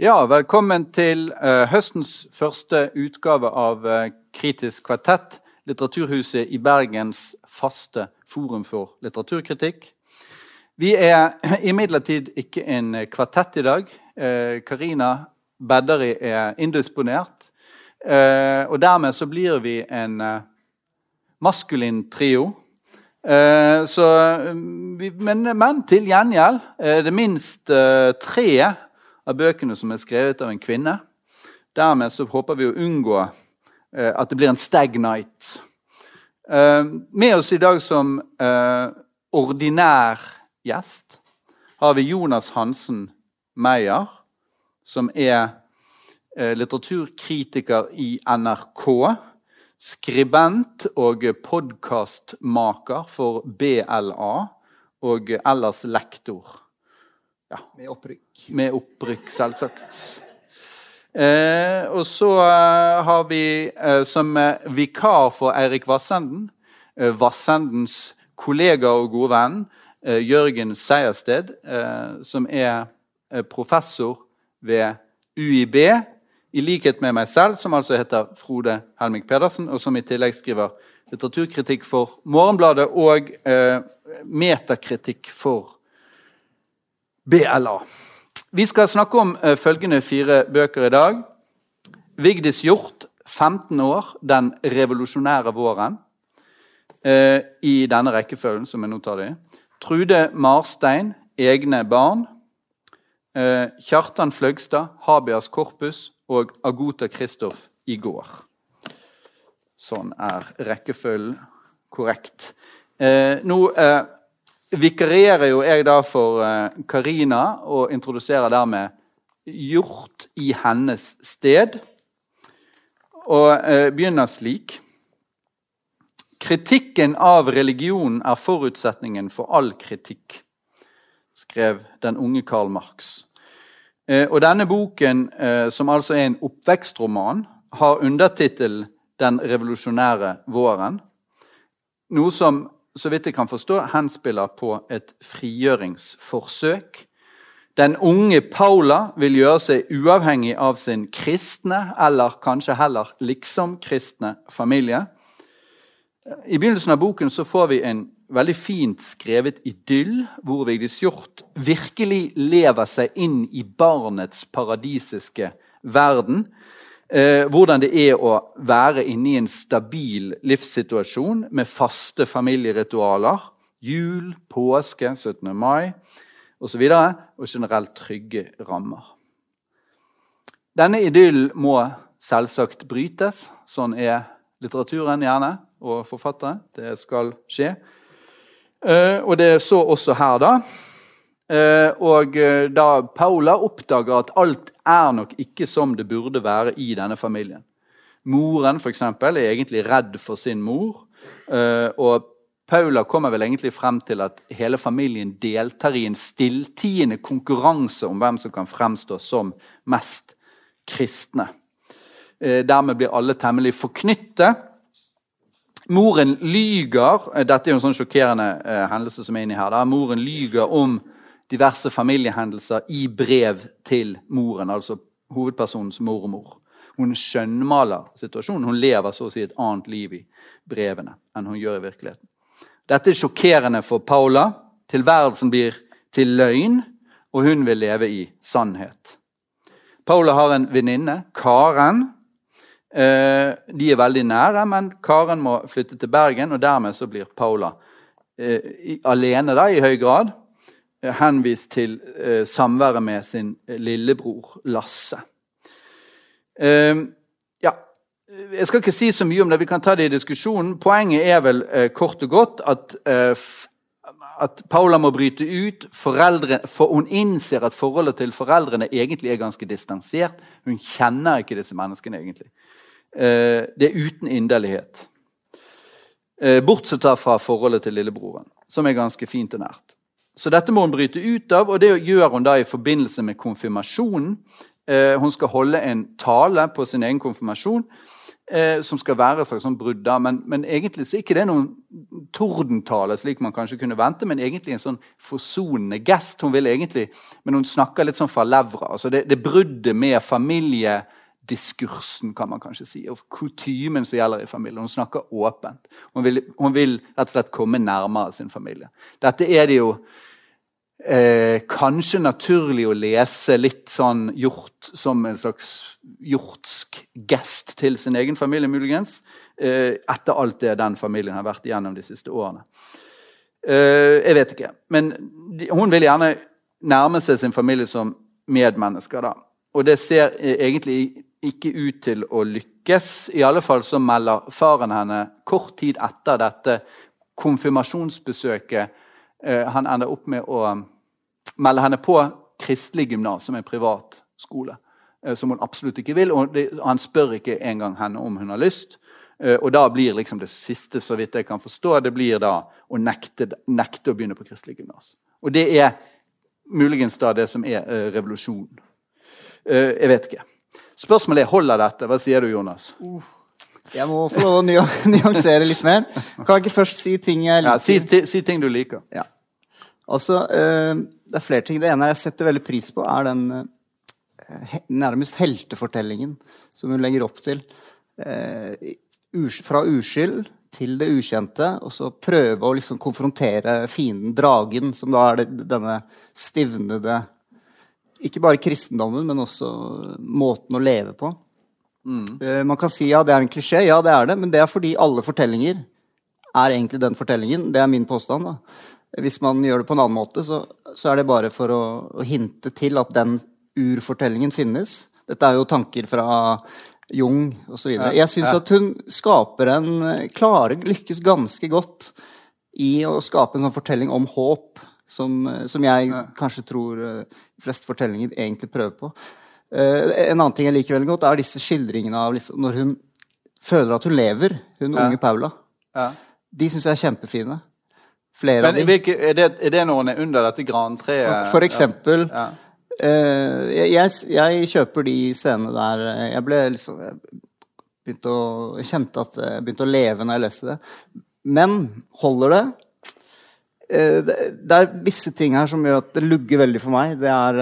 Ja, velkommen til uh, høstens første utgave av uh, Kritisk kvartett. Litteraturhuset i Bergens faste forum for litteraturkritikk. Vi er imidlertid ikke en kvartett i dag. Uh, Karina Bedderi er indisponert. og dermed så blir vi en maskulin trio. Så, men, men, til gjengjeld er det minst tre av bøkene som er skrevet av en kvinne. Dermed så håper vi å unngå eh, at det blir en stag night. Eh, med oss i dag som eh, ordinær gjest har vi Jonas Hansen Meyer, som er litteraturkritiker i NRK. Skribent og podkastmaker for BLA og ellers lektor. Ja. Med opprykk. Med opprykk, selvsagt. Eh, og så eh, har vi eh, som vikar for Eirik Vassenden, eh, Vassendens kollega og gode venn, eh, Jørgen Seiersted, eh, som er professor ved UiB, i likhet med meg selv, som altså heter Frode Helmik Pedersen, og som i tillegg skriver litteraturkritikk for Morgenbladet og metakritikk for BLA. Vi skal snakke om uh, følgende fire bøker i dag. Vigdis Hjort, 15 år, den revolusjonære våren. Uh, I denne rekkefølgen som jeg nå tar det i. Trude Marstein, Egne barn. Uh, Kjartan Fløgstad, Habeas korpus'. og Agota Kristoff i går. Sånn er rekkefølgen korrekt. nå vikarierer jo jeg da for eh, Karina og introduserer dermed Hjort i hennes sted. Og uh, begynner slik. Kritikken av religionen er forutsetningen for all kritikk, skrev den unge Karl Marx. Uh, og denne boken, som altså er en oppvekstroman, har undertittel 'Den revolusjonære våren'. Noe som så vidt jeg kan forstå, henspiller på et frigjøringsforsøk. Den unge Paula vil gjøre seg uavhengig av sin kristne, eller kanskje heller liksom-kristne familie. I begynnelsen av boken så får vi en veldig fint skrevet idyll, hvor Vigdis Hjorth virkelig lever seg inn i barnets paradisiske verden. Eh, hvordan det er å være inne i en stabil livssituasjon med faste familieritualer. Jul, påske, 17. mai osv. Og, og generelt trygge rammer. Denne idyllen må selvsagt brytes. Sånn er litteraturen gjerne, og forfattere. Det skal skje. Eh, og det er så også her, da. Eh, og eh, da Paula oppdager at alt er nok ikke som det burde være i denne familien. Moren for eksempel, er egentlig redd for sin mor. Eh, og Paula kommer vel egentlig frem til at hele familien deltar i en stilltiende konkurranse om hvem som kan fremstå som mest kristne. Dermed blir alle temmelig forknyttet. Moren lyger Dette er jo en sånn sjokkerende hendelse som er inni her. Da. Moren lyger om diverse familiehendelser i brev til moren, altså hovedpersonens mormor. Hun skjønnmaler situasjonen. Hun lever så å si et annet liv i brevene enn hun gjør i virkeligheten. Dette er sjokkerende for Paula. Tilværelsen blir til løgn, og hun vil leve i sannhet. Paula har en venninne, Karen. Eh, de er veldig nære, men Karen må flytte til Bergen, og dermed blir Paula eh, alene da, i høy grad. Eh, henvist til eh, samværet med sin eh, lillebror Lasse. Eh, ja, Jeg skal ikke si så mye om det, vi kan ta det i diskusjonen. Poenget er vel eh, kort og godt at, eh, at Paula må bryte ut. Foreldre, for hun innser at forholdet til foreldrene egentlig er ganske distansert. Hun kjenner ikke disse menneskene egentlig. det er uten inderlighet. bortsett fra forholdet til lillebroren, som er ganske fint og nært. Så dette må hun bryte ut av, og det gjør hun da i forbindelse med konfirmasjonen. Eh, hun skal holde en tale på sin egen konfirmasjon. eh, som skal være et slags sånn brudd. Men, men, egentlig så er ikke det noen tordentale, slik man kanskje kunne vente, men egentlig en sånn forsonende gest. Hun vil egentlig, Men hun snakker litt sånn fra levra. altså Det, det bruddet med familiediskursen, kan man kanskje si, og kutymen som gjelder i familien. Hun snakker åpent. Hun vil, hun vil rett og slett komme nærmere sin familie. Dette er det jo eh, kanskje naturlig å lese litt sånn gjort som en slags hjortsk gest til sin egen familie, muligens. Eh, etter alt det den familien har vært igjennom de siste årene. Eh, jeg vet ikke. Men de, hun vil gjerne nærme seg sin familie som medmennesker. da. Og det ser egentlig ikke ut til å lykkes. I alle fall så melder faren henne kort tid etter dette konfirmasjonsbesøket Eh, han ender opp med å um, melde henne på Kristelig gymnas, som er en privat skole. Eh, som hun absolutt ikke vil. og Han spør ikke engang henne om hun har lyst. Eh, og da blir liksom det siste så vidt jeg kan forstå, det blir da å nekte, nekte å begynne på Kristelig gymnas. Og det er muligens da det som er revolusjonen. Jeg vet ikke. Spørsmålet er holder dette. Hva sier du, Jonas? Uh. Jeg må få lov å nyansere litt mer. Kan jeg ikke først si ting jeg liker? Ja, si, si ting du liker. Ja. Altså, eh, Det er flere ting. Det ene jeg setter veldig pris på, er den eh, nærmest heltefortellingen som hun legger opp til. Eh, fra uskyld til det ukjente, og så prøve å liksom konfrontere fienden, dragen, som da er det, denne stivnede Ikke bare kristendommen, men også måten å leve på. Mm. Man kan si ja, det er en klisjé. Ja, det er det. Men det er fordi alle fortellinger er egentlig den fortellingen. Det er min påstand. da. Hvis man gjør det på en annen måte, så, så er det bare for å, å, hinte til at den urfortellingen finnes. Dette er jo tanker fra Jung osv. Ja, jeg syns ja. at hun skaper en Klarer, lykkes ganske godt i å skape en sånn fortelling om håp, som, som jeg ja. kanskje tror de fleste fortellinger egentlig prøver på. Uh, en annen ting jeg liker veldig godt, er disse skildringene av liksom, når hun føler at hun lever, hun ja. unge Paula. Ja. De syns jeg er kjempefine. Flere Men, av de. Hvilke, er, det, er det når hun er under dette grantreet? For, for eksempel ja. uh, jeg, jeg, kjøper de scenene der Jeg ble liksom jeg begynte å, jeg kjente at jeg begynte å leve når jeg leste det. Men holder det? Uh, det, er visse ting her som gjør at det lugger veldig for meg. Det er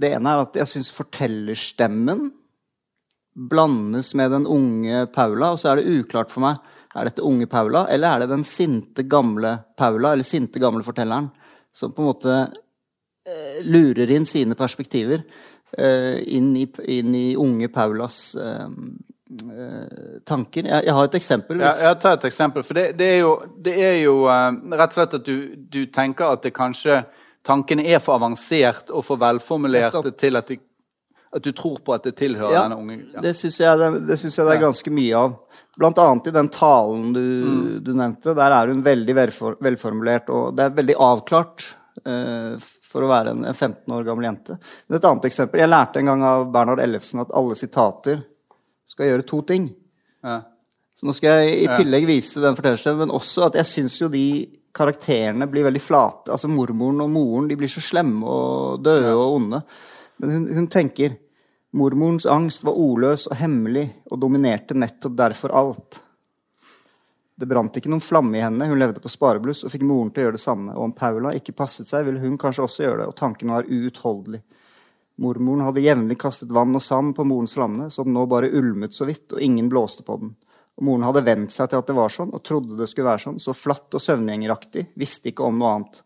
det ene er at jeg syns fortellerstemmen blandes med den unge Paula, og så er det uklart for meg er dette unge Paula, eller er det den sinte, gamle Paula, eller sinte, gamle fortelleren, som på en måte eh, lurer inn sine perspektiver eh, inn, i, inn, i, unge Paulas eh, eh. Jeg, jeg, har et eksempel. Hvis... Ja, jeg tar et eksempel. For det, det er jo, det er jo uh, rett og slett at du, du tenker at det kanskje tankene er for avansert og for velformulerte til at, de, at, du tror på at det tilhører ja, denne unge ja. Det syns jeg, det, det, jeg det er ganske mye av. Blant annet i den talen du, mm. du nevnte. Der er hun veldig velfor, velformulert, og det er veldig avklart uh, for å være en, en 15 år gammel jente. Men et annet eksempel. Jeg lærte en gang av Bernhard Ellefsen at alle sitater skal gjøre to ting. Ja. Så nå skal jeg i tillegg vise den fortellerstemmen, men også at jeg syns jo de karakterene blir veldig flate. Altså Mormoren og moren de blir så slemme og døde og onde. Men hun, hun, tenker mormorens angst var ordløs og hemmelig og dominerte nettopp derfor alt. Det brant ikke noen flamme i henne, hun levde på sparebluss og fikk moren til å gjøre det samme. Og om Paula ikke passet seg, ville hun kanskje også gjøre det, og tanken var uutholdelig. Mormoren hadde jevnlig kastet vann og sand på morens lamme, så den nå bare ulmet så vidt, og ingen blåste på den. Og moren hadde vent seg til at det var sånn, og trodde det skulle være sånn. Så flatt og søvngjengeraktig. Visste ikke om noe annet.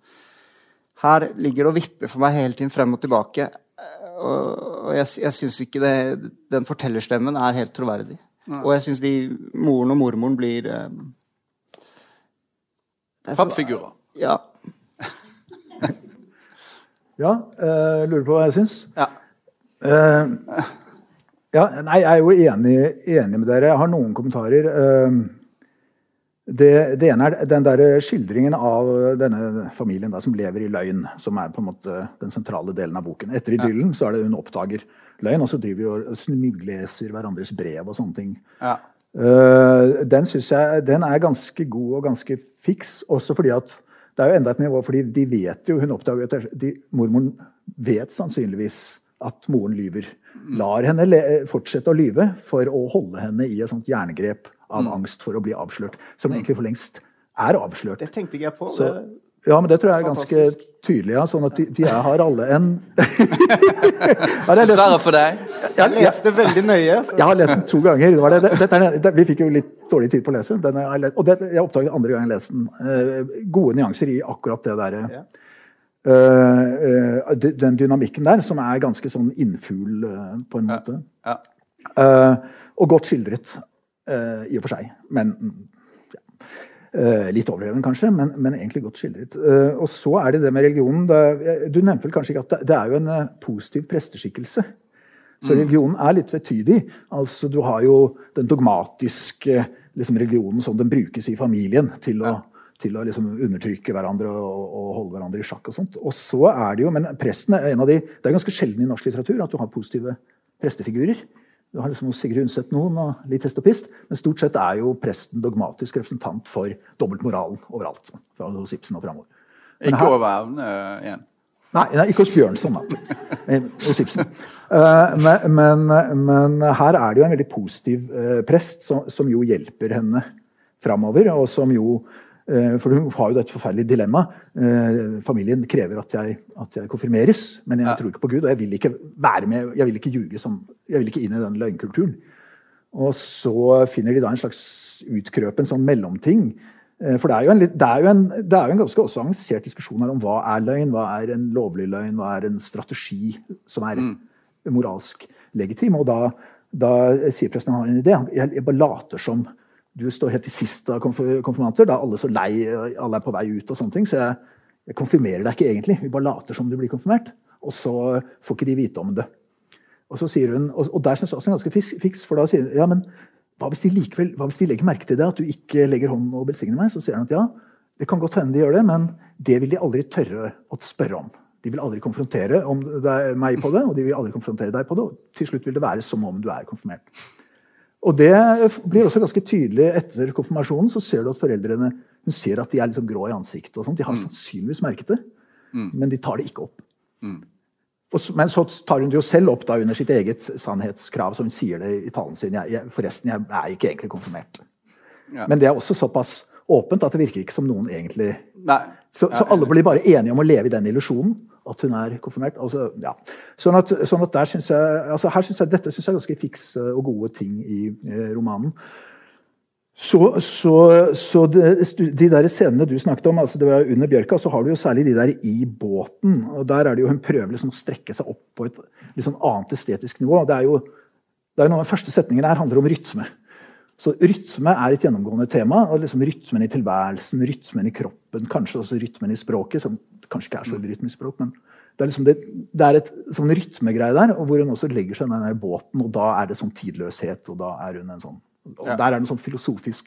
Her ligger det og vipper for meg hele tiden frem og tilbake. Og jeg, jeg syns ikke det, den fortellerstemmen er helt troverdig. Nei. Og jeg syns moren og mormoren blir eh, Pappfigurer. Ja. ja. Uh, lurer på hva jeg syns? Ja. Uh, ja, nei, Jeg er jo enig, enig, med dere. Jeg har noen kommentarer. Ehm, det, det ene er den der skildringen av denne familien da, som lever i løgn. Som er på en måte den sentrale delen av boken. Etter idyllen ja. så er det hun oppdager løgn, og så driver vi og smugleser hverandres brev og sånne ting. Ja. Den synes jeg den er ganske god og ganske fiks, også fordi at det er jo enda et nivå, fordi de vet jo Hun oppdager at de, mormoren vet sannsynligvis at moren lyver. Lar henne fortsette å lyve for å holde henne i et sånt jerngrep av mm. angst for å bli avslørt. Som mm. egentlig for lengst er avslørt. Det tenkte jeg på. Så, ja, men det tror jeg er ganske tydelig. Ja, sånn at de, de har alle en Dessverre for deg. Jeg leste veldig nøye. Så. Jeg har lest den to ganger. Det det. Dette, det, vi fikk jo litt dårlig tid på å lese den. og jeg oppdaget andre gang jeg leste den. Uh, gode nyanser i akkurat det derre ja. uh, uh, Den dynamikken der, som er ganske sånn innfugl på en måte. Ja. Ja. og godt skildret i og for seg. Men Uh, litt overdreven, kanskje, men, men, egentlig godt skildret. Uh, og så er det det med religionen. Du nevnte vel kanskje ikke at det, er jo en uh, positiv presteskikkelse. Så mm. religionen er litt vetydig. Altså, du har jo den dogmatiske liksom, religionen som den brukes i familien til å, ja. til å liksom, undertrykke hverandre og, og, holde hverandre i sjakk. og sånt. Og så er det jo, Men presten er en av de, det er ganske sjelden i norsk litteratur at du har positive prestefigurer. Du har liksom Sigrid Undset noen og litt hest. Men stort sett er jo presten dogmatisk representant for dobbeltmoralen overalt. Fra hos Ibsen og fremover. Ikke over evne igjen? Nei, nei, ikke hos Bjørnson, da. hos Ibsen. Uh, men, men, men, her er det jo en veldig positiv prest som, som, jo hjelper henne framover, og som jo Eh, for hun har jo et forferdelig dilemmaet. Eh, familien krever at jeg, at jeg, konfirmeres, men jeg ja. tror ikke på Gud. Og jeg vil ikke være med, jeg vil ikke ljuge som, jeg vil ikke inn i den løgnkulturen. Og så finner de da en slags utkrøpen sånn mellomting. Eh, for det er, jo en, det, er jo en, det er jo en ganske også avansert diskusjon her om hva er løgn, hva er en lovlig løgn, hva er en strategi som er mm. moralsk legitim. Og da, da sier presten han har en idé. Jeg, jeg bare later som du står helt til sist av konfirmanter. Da er alle så lei, alle er på vei ut. og sånne ting, Så jeg, jeg konfirmerer deg ikke egentlig. Vi bare later som du blir konfirmert. Og så får ikke de vite om det. Og så sier hun, og, og der syns jeg også er ganske fiks, for da sier hun ja, men hva hvis, de likevel, hva hvis de legger merke til det, at du ikke legger hånden og velsigner meg? Så sier hun at ja, det kan godt hende de gjør det, men det vil de aldri tørre å spørre om. De vil aldri konfrontere meg på det, og de vil aldri konfrontere deg på det. og Til slutt vil det være som om du er konfirmert. Og det blir også ganske tydelig etter konfirmasjonen. så ser du at foreldrene hun ser at de er liksom grå i ansiktet. og sånt. De har mm. sannsynligvis merket det, mm. men de tar det ikke opp. Mm. Og, men så tar hun det jo selv opp da under sitt eget sannhetskrav, så hun sier det i talen sin. Jeg, jeg, forresten, jeg er ikke egentlig konfirmert. Ja. Men det er også såpass åpent at det virker ikke som noen egentlig så, så, alle blir bare enige om å leve i den illusjonen at hun er konfirmert. Altså, ja. sånn, at, sånn at, der synes jeg, altså her synes jeg, Dette syns jeg er ganske fikse og gode ting i eh, romanen. Så, så, så de, de, der scenene du snakket om, altså det var under bjørka, så har du jo særlig de der i båten. og Der er det jo hun prøver liksom å strekke seg opp på et litt sånn annet estetisk nivå. Det er jo det er Noen av de første setningene her handler om rytme. Så Rytme er et gjennomgående tema. og liksom Rytmen i tilværelsen, rytmen i kroppen, kanskje også rytmen i språket. som kanskje ikke er så rytmisk språk, men det er, liksom det, det er et sånn rytmegreie der, og hvor hun også legger seg i båten, og da er det sånn tidløshet, og da er hun en sånn og ja. Der er det noe sånn filosofisk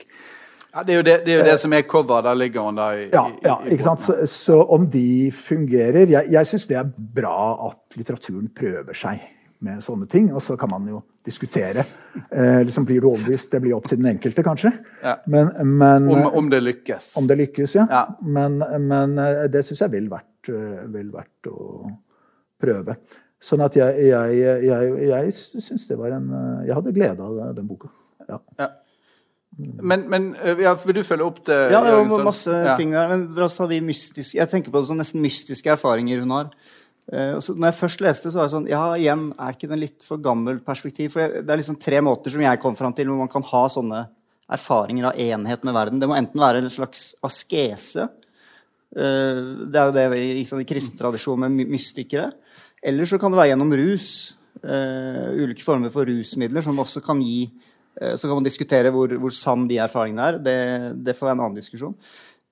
ja, Det er jo det, det, er jo det som er cover. Der ligger hun der. i, ja, ja, ikke sant? Så, så, om de fungerer Jeg, jeg syns det er bra at litteraturen prøver seg med sånne ting. Og så kan man jo diskutere. Eh, liksom Blir du overbevist? Det blir opp til den enkelte, kanskje. Ja. Men, men, om, om, det lykkes. Om det lykkes, ja. ja. Men, men, eh, det syns jeg vil vært, eh, vil vært å prøve. Sånn at jeg, jeg, jeg, jeg syns det var en eh, Jeg hadde glede av den boka. Ja. ja. Men, men ja, vil du følge opp det? Ja, det var masse ting der. Men la oss ta de mystiske Jeg tenker på det som nesten mystiske erfaringer hun har. Uh, så når jeg først leste, så var det sånn Ja, igjen, er ikke det en litt for gammel perspektiv? For det er liksom tre måter som jeg kom fram til hvor man kan ha sånne erfaringer av enhet med verden. Det må enten være en slags askese. Uh, det er jo det i, sånn, i kristen tradisjon med mystikere. Eller så kan det være gjennom rus. Uh, ulike former for rusmidler som også kan gi Så kan man diskutere hvor, hvor sann de erfaringene er. Det, det får være en annen diskusjon.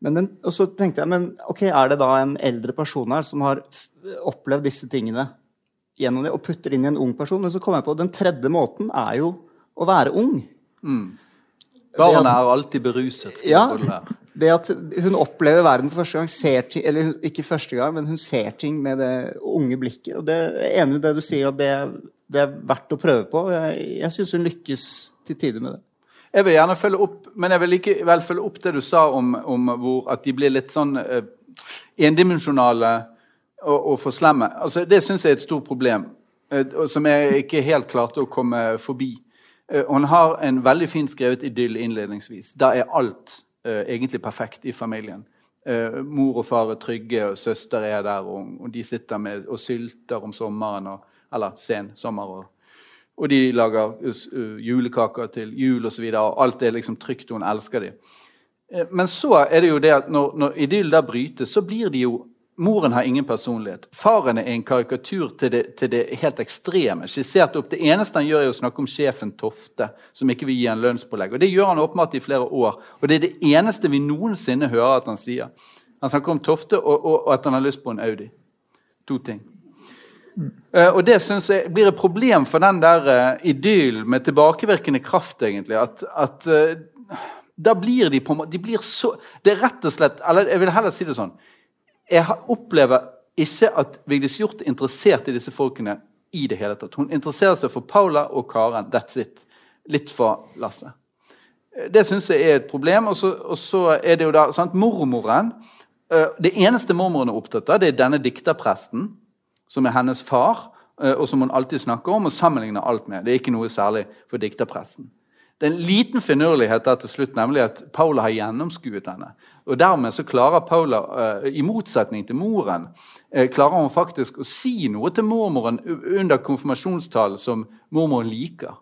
Den, og så tenkte jeg, men ok, er det da en eldre person her som har opplevd disse tingene gjennom det, og putter inn i en ung person. Men så kom jeg på at den tredje måten er jo å være ung. Mm. Barnet er alltid beruset. Ja, det at hun opplever verden for første gang, ser ting, eller ikke første gang, men hun ser ting med det unge blikket. og det er enig i det du sier, at det, det, er verdt å prøve på. Jeg, jeg syns hun lykkes til tider med det. Jeg vil gjerne følge opp, men jeg vil likevel følge opp det du sa om, om hvor, at de blir litt sånn uh, endimensjonale og, og for slemme. Altså, det syns jeg er et stort problem. som jeg ikke helt klarte å komme forbi. Hun har en veldig fint skrevet idyll innledningsvis. Da er alt egentlig perfekt i familien. Mor og far er trygge, og søster er der, og de sitter med og sylter om sommeren. Og, eller sen sommer. Og, og de lager julekaker til jul osv. Alt er liksom trygt, og hun elsker dem. Men så er det jo det at når, når idyll der brytes, så blir de jo Moren har ingen personlighet. Faren er en karikatur til det, til det, helt ekstreme. skissert opp. Det eneste han gjør, er å snakke om sjefen Tofte, som ikke vil gi en lønnspålegg. Og Det gjør han åpenbart i flere år. Og det er det eneste vi noensinne hører at han sier. Han snakker om Tofte og, og, og at han har lyst på en Audi. To ting. Uh, og det synes jeg blir et problem for den der uh, idyllen med tilbakevirkende kraft, egentlig. At, at uh, da blir de på de blir så Det er rett og slett Eller jeg vil heller si det sånn jeg opplever ikke at Vigdis Hjorth er interessert i disse folkene i det hele tatt. Hun interesserer seg for Paula og Karen. That's it. Litt for Lasse. Det syns jeg er et problem. Og så, og så er det jo da sant, Mormoren eh, Det eneste mormoren er opptatt av, det er denne dikterpresten, som er hennes far, eh, og som hun alltid snakker om og sammenligner alt med. Det er ikke noe særlig for dikterpresten. Det er en liten finurlighet der til slutt, nemlig at Paula har gjennomskuet henne. Og Dermed så klarer Paula, uh, i motsetning til moren, uh, klarer hun faktisk å si noe til mormoren under konfirmasjonstalen som mormoren liker.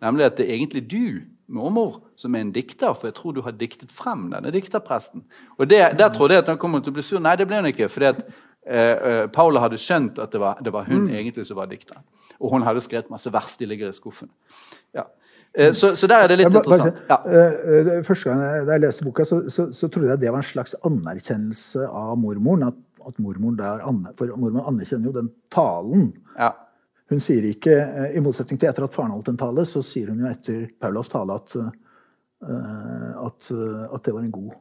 Nemlig at det er egentlig du, mormor, som er en dikter, for jeg tror du har diktet frem denne dikterpresten. Og det, Der trodde jeg at han kom til å bli sur. Nei, det ble hun ikke. fordi at uh, Paula hadde skjønt at det var, det var hun mm. egentlig som var dikteren. Og hun hadde skrevet masse vers. De ligger i skuffen. Ja. Eh, så, så, der er det litt bare, interessant. Ja. Eh, eh, første gang jeg leste boka, så, så, så, trodde jeg det var en slags anerkjennelse av mormoren. At, at mormoren der, For mormoren anerkjenner jo den talen. Ja. Hun sier ikke, I motsetning til etter at faren holdt en tale, så sier hun jo etter Paulas tale at, at, at det var en god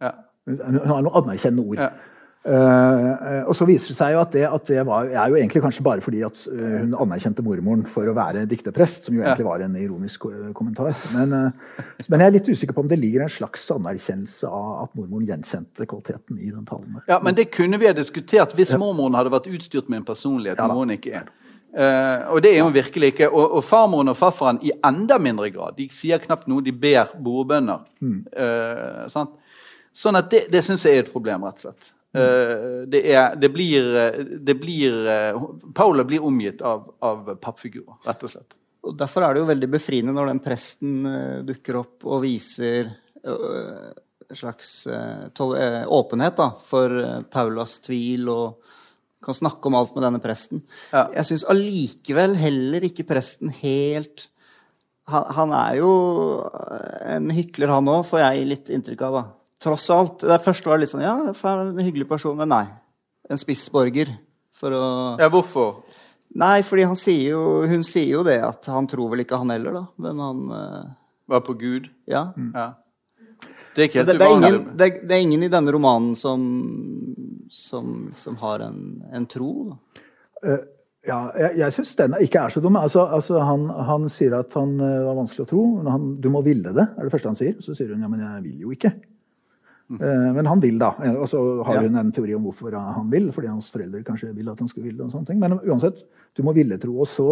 ja. Hun har noen anerkjennende ord. Uh, og så viser det seg jo at det, at det var, er jo egentlig kanskje bare fordi at uh, hun anerkjente mormoren for å være dikterprest, som jo egentlig var en ironisk kommentar. Men, uh, men, jeg er litt usikker på om det ligger en slags anerkjennelse av at mormoren gjenkjente kvaliteten i den talen. Ja, Men det kunne vi ha diskutert hvis mormoren hadde vært utstyrt med en personlighet. Ja, noen ikke er. og det er hun virkelig ikke. Og, og farmoren og farfaren i enda mindre grad. De sier knapt noe, de ber bordbønner. Mm. sånn at det, det syns jeg er et problem, rett og slett. Uh, det, er, det, blir, det blir uh, Paula blir omgitt av, av pappfigurer, rett og slett. Og Derfor er det jo veldig befriende når den presten dukker opp og viser en slags åpenhet da, for Paulas tvil og kan snakke om alt med denne presten. Ja. Jeg syns allikevel heller ikke presten helt han, han er jo en hykler, han òg, får jeg litt inntrykk av. da tross alt. Der først var det litt sånn Ja, en hyggelig person. Men nei. En spissborger. For å Ja, hvorfor? Nei, fordi han sier jo, hun sier jo det at han tror vel ikke han heller, da. Men han uh... Var på Gud? Ja. Mm. ja. Det er ikke helt det, det, er ingen, det, det, er ingen i denne romanen som, som, som har en, en tro, da. Uh, ja, jeg, jeg syns den ikke er så dum. Altså, altså han, han, sier at han uh, var vanskelig å tro. Han, du må ville det, er det første han sier. Så sier hun ja, men jeg vil jo ikke. Mm. Men han vil, da. Eh, og så har hun en teori om hvorfor han vil. Fordi hans foreldre kanskje vil at han skulle ville. og sånne ting. Men uansett, du må ville tro. Og så,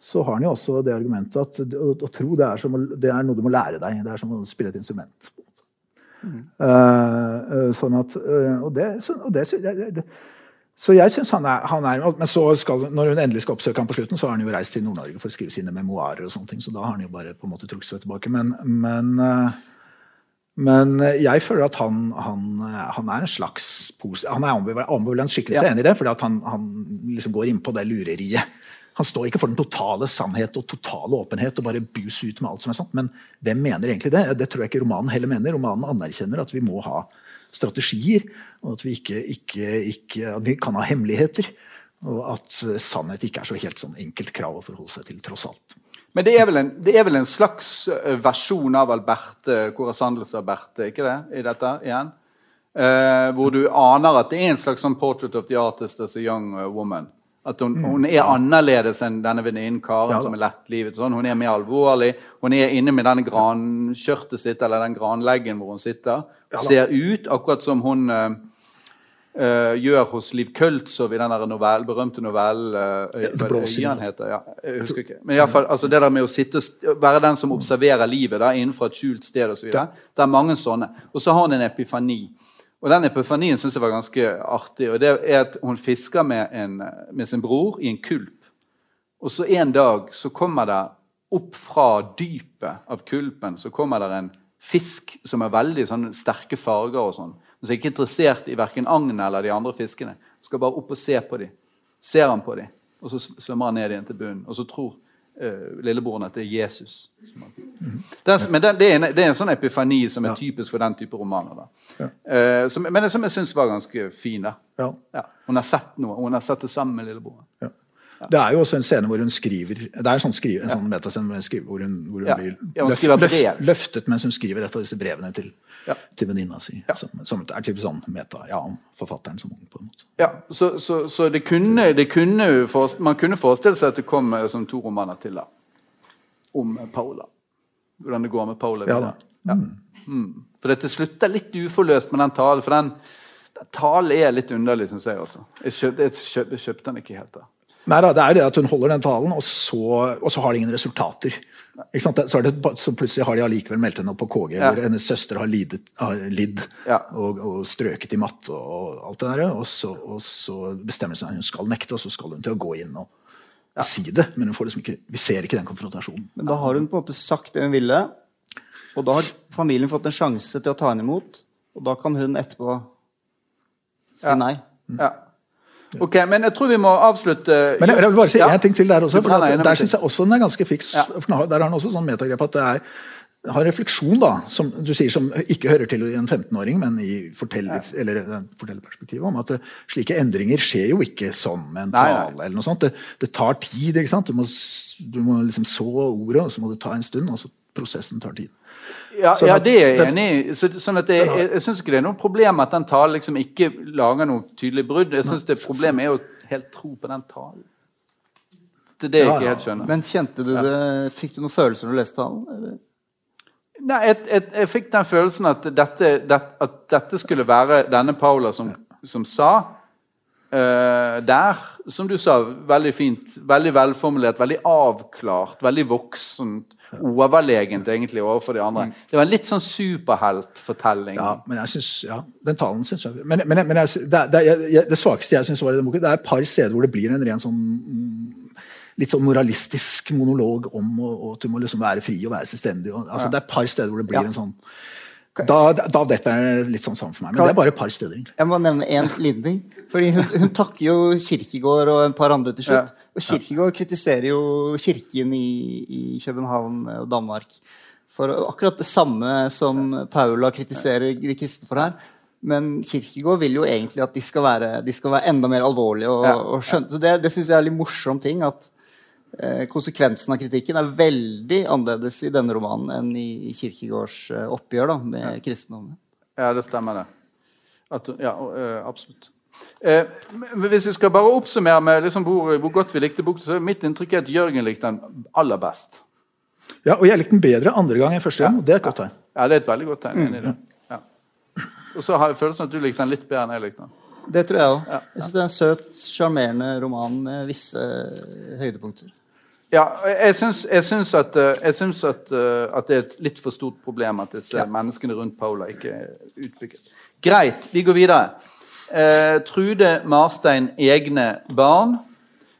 så har han jo også det argumentet at å, å tro det er, som, det er, noe du må lære deg. Det er som å spille et instrument. Mm. Uh, sånn at uh, Og det, så, og det, det, så jeg synes han er, han er, Men så skal, når hun endelig skal oppsøke ham på slutten, så har han jo reist til Nord-Norge for å skrive sine memoarer. og sånne ting, Så da har han jo bare på en måte trukket seg tilbake. Men, men uh, men eh, jeg føler at han, han, eh, han er en slags Han er ambivalent skikkelse, ja. enig i det, fordi han, han liksom går inn på det lureriet. Han står ikke for den totale sannhet og totale åpenhet og bare bus ut med alt som er sant. Men hvem mener egentlig det? Det tror jeg ikke romanen heller mener. Romanen anerkjenner at vi må ha strategier, og at vi, ikke, ikke, ikke, at vi kan ha hemmeligheter. Og at sannhet ikke er så helt sånn enkelt krav å forholde seg til, tross alt. Men det er, en, det er, vel en, slags eh, versjon av Alberte, Corazandles Alberte, ikke det? I dette igjen? Eh, hvor du aner at det er en slags sånn 'portrait of the artist as a young eh, woman'. At hun, mm. hun er annerledes enn denne venninnen Karen, ja, som er lettlivet. Sånn. Hun er mer alvorlig. Hun er inne med denne grankjørtet sitt, eller den granleggen hvor hun sitter. Ja, ser ut akkurat som hun eh, uh, gjør hos Liv Køltzow i den novell, berømte novellen uh, øyen heter ja, jeg husker ikke. Men i fall, altså det der med å sitte, være den som observerer livet da, innenfor et skjult sted osv. Det er mange sånne. Og så har hun en epifani. Og Den epifanien syns jeg var ganske artig. og det er at Hun fisker med, en, med sin bror i en kulp. Og så En dag så kommer det opp fra dypet av kulpen så kommer det en fisk som er veldig sånn, sterke farger. og sånn. Som er ikke interessert i verken agnet eller de andre fiskene. Skal bare opp og se på dem. Ser han på dem, og så svømmer han ned igjen til bunnen. Og så tror uh, lillebroren at det er Jesus. Den, men den, det, er en, det, er en, sånn epifani som er typisk for den type romaner. Ja. Uh, som, men som jeg syns var ganske fin. Ja. Ja. Hun har sett noe. Hun har sett det sammen med lillebroren. Det er jo også en scene hvor hun skriver Det er en sånn, skrive, en sånn metascene hvor hun, hvor hun ja. blir løft, løft, løftet mens hun skriver et av disse brevene til, ja. til venninna si. Som, som, er typisk sånn meta, ja, om forfatteren som ung. på en måte. Ja, Så, så, så det kunne, det kunne man kunne forestille seg at det kom eh, som to romaner til da, om Paula. Hvordan det går med Paula. Ja, da. Mm. Mm. For dette slutter er litt uforløst med den talen. For den, den talen er litt underlig, syns jeg. også. Jeg kjøp, jeg kjøp, jeg kjøpte den ikke helt. da. Nei da, det er jo det at hun holder den talen, og så, og så har de ingen resultater. Så, det, så, plutselig har de allikevel meldt henne opp på KG, ja. hvor hennes søster har, lidet, har lidd ja. og, og, strøket i matte og, og, alt det der. Og så, og så bestemmer hun seg hun skal nekte, og så skal hun til å gå inn og, ja. si det. Men liksom ikke, vi ser ikke den konfrontasjonen. Men da har hun på en måte sagt det hun ville, og da har familien fått en sjanse til å ta henne imot. Og da kan hun etterpå si nei. Ja. Ok, Men jeg tror vi må avslutte Men Jeg, vil bare si ja. en ting til der også. for at, Der syns jeg også den er ganske fiks. Ja. Der har han også sånn metagrep at det er har refleksjon, da, som du sier, som ikke hører til i en 15-åring, men i forteller, ja. eller fortellerperspektivet, om at det, slike endringer skjer jo ikke som en tale. eller noe sånt. Det, det tar tid. ikke sant? Du må, du må liksom så ordet, og så må det ta en stund. og så prosessen tar tid. Ja, sånn ja det er jeg enig i. Så, sånn jeg, jeg, jeg syns ikke det er noe problem at den talen liksom ikke lager noe tydelig brudd. Jeg syns problemet er å helt tro på den talen. Det er det jeg ikke helt skjønner. Men kjente du det, Fikk du noen følelser når du leste talen? Eller? Nei, jeg, jeg, jeg, fikk den følelsen at dette, det, at dette skulle være denne Paula som, som sa uh, der, som du sa, veldig fint, veldig velformulert, veldig avklart, veldig voksent overlegent egentlig overfor de andre. Det var en litt sånn superheltfortelling. Ja, men jeg synes, ja, den talen syns jeg Men, men, men jeg, det, det, det, svakeste jeg syns var i den boken, det er et par steder hvor det blir en ren sånn litt sånn moralistisk monolog om at du må liksom være fri og være selvstendig. Og, altså, ja. Det er et par steder hvor det blir ja. en sånn da, da dette er litt sånn sammen for meg. Men det er bare et par steder. Jeg må nevne én liten ting. Fordi hun, hun, takker jo Kirkegård og en par andre til slutt. Ja. Og Kirkegård kritiserer jo kirken i, i, København og Danmark for akkurat det samme som Paula kritiserer de kristne for her. Men Kirkegård vil jo egentlig at de skal være, de skal være enda mer alvorlige. Og, og skjønne. Så Det, det syns jeg er litt morsom ting. at Eh, konsekvensen av kritikken er veldig annerledes i denne romanen enn i Kirkegårds eh, oppgjør da, med ja. kristendommen. Ja, det stemmer, det. At, ja, eh, absolutt. Eh, hvis vi skal bare oppsummere med liksom hvor, hvor, godt vi likte boken, så er mitt inntrykk er at Jørgen likte den aller best. Ja, og jeg likte den bedre andre gang enn første gang. Ja. Det er et godt tegn. Ja, det er et veldig godt tegn. Mm. Ja. Og så har jeg følelsen at du likte den litt bedre enn jeg likte den. Det tror jeg òg. Ja, jeg synes det er en søt, sjarmerende roman med visse høydepunkter. Ja, jeg syns, jeg syns, at, eh, jeg syns at, eh, at, det er et litt for stort problem at disse ja. menneskene rundt Paula ikke er utbygget. Greit, vi går videre. Eh, Trude Marstein, egne barn.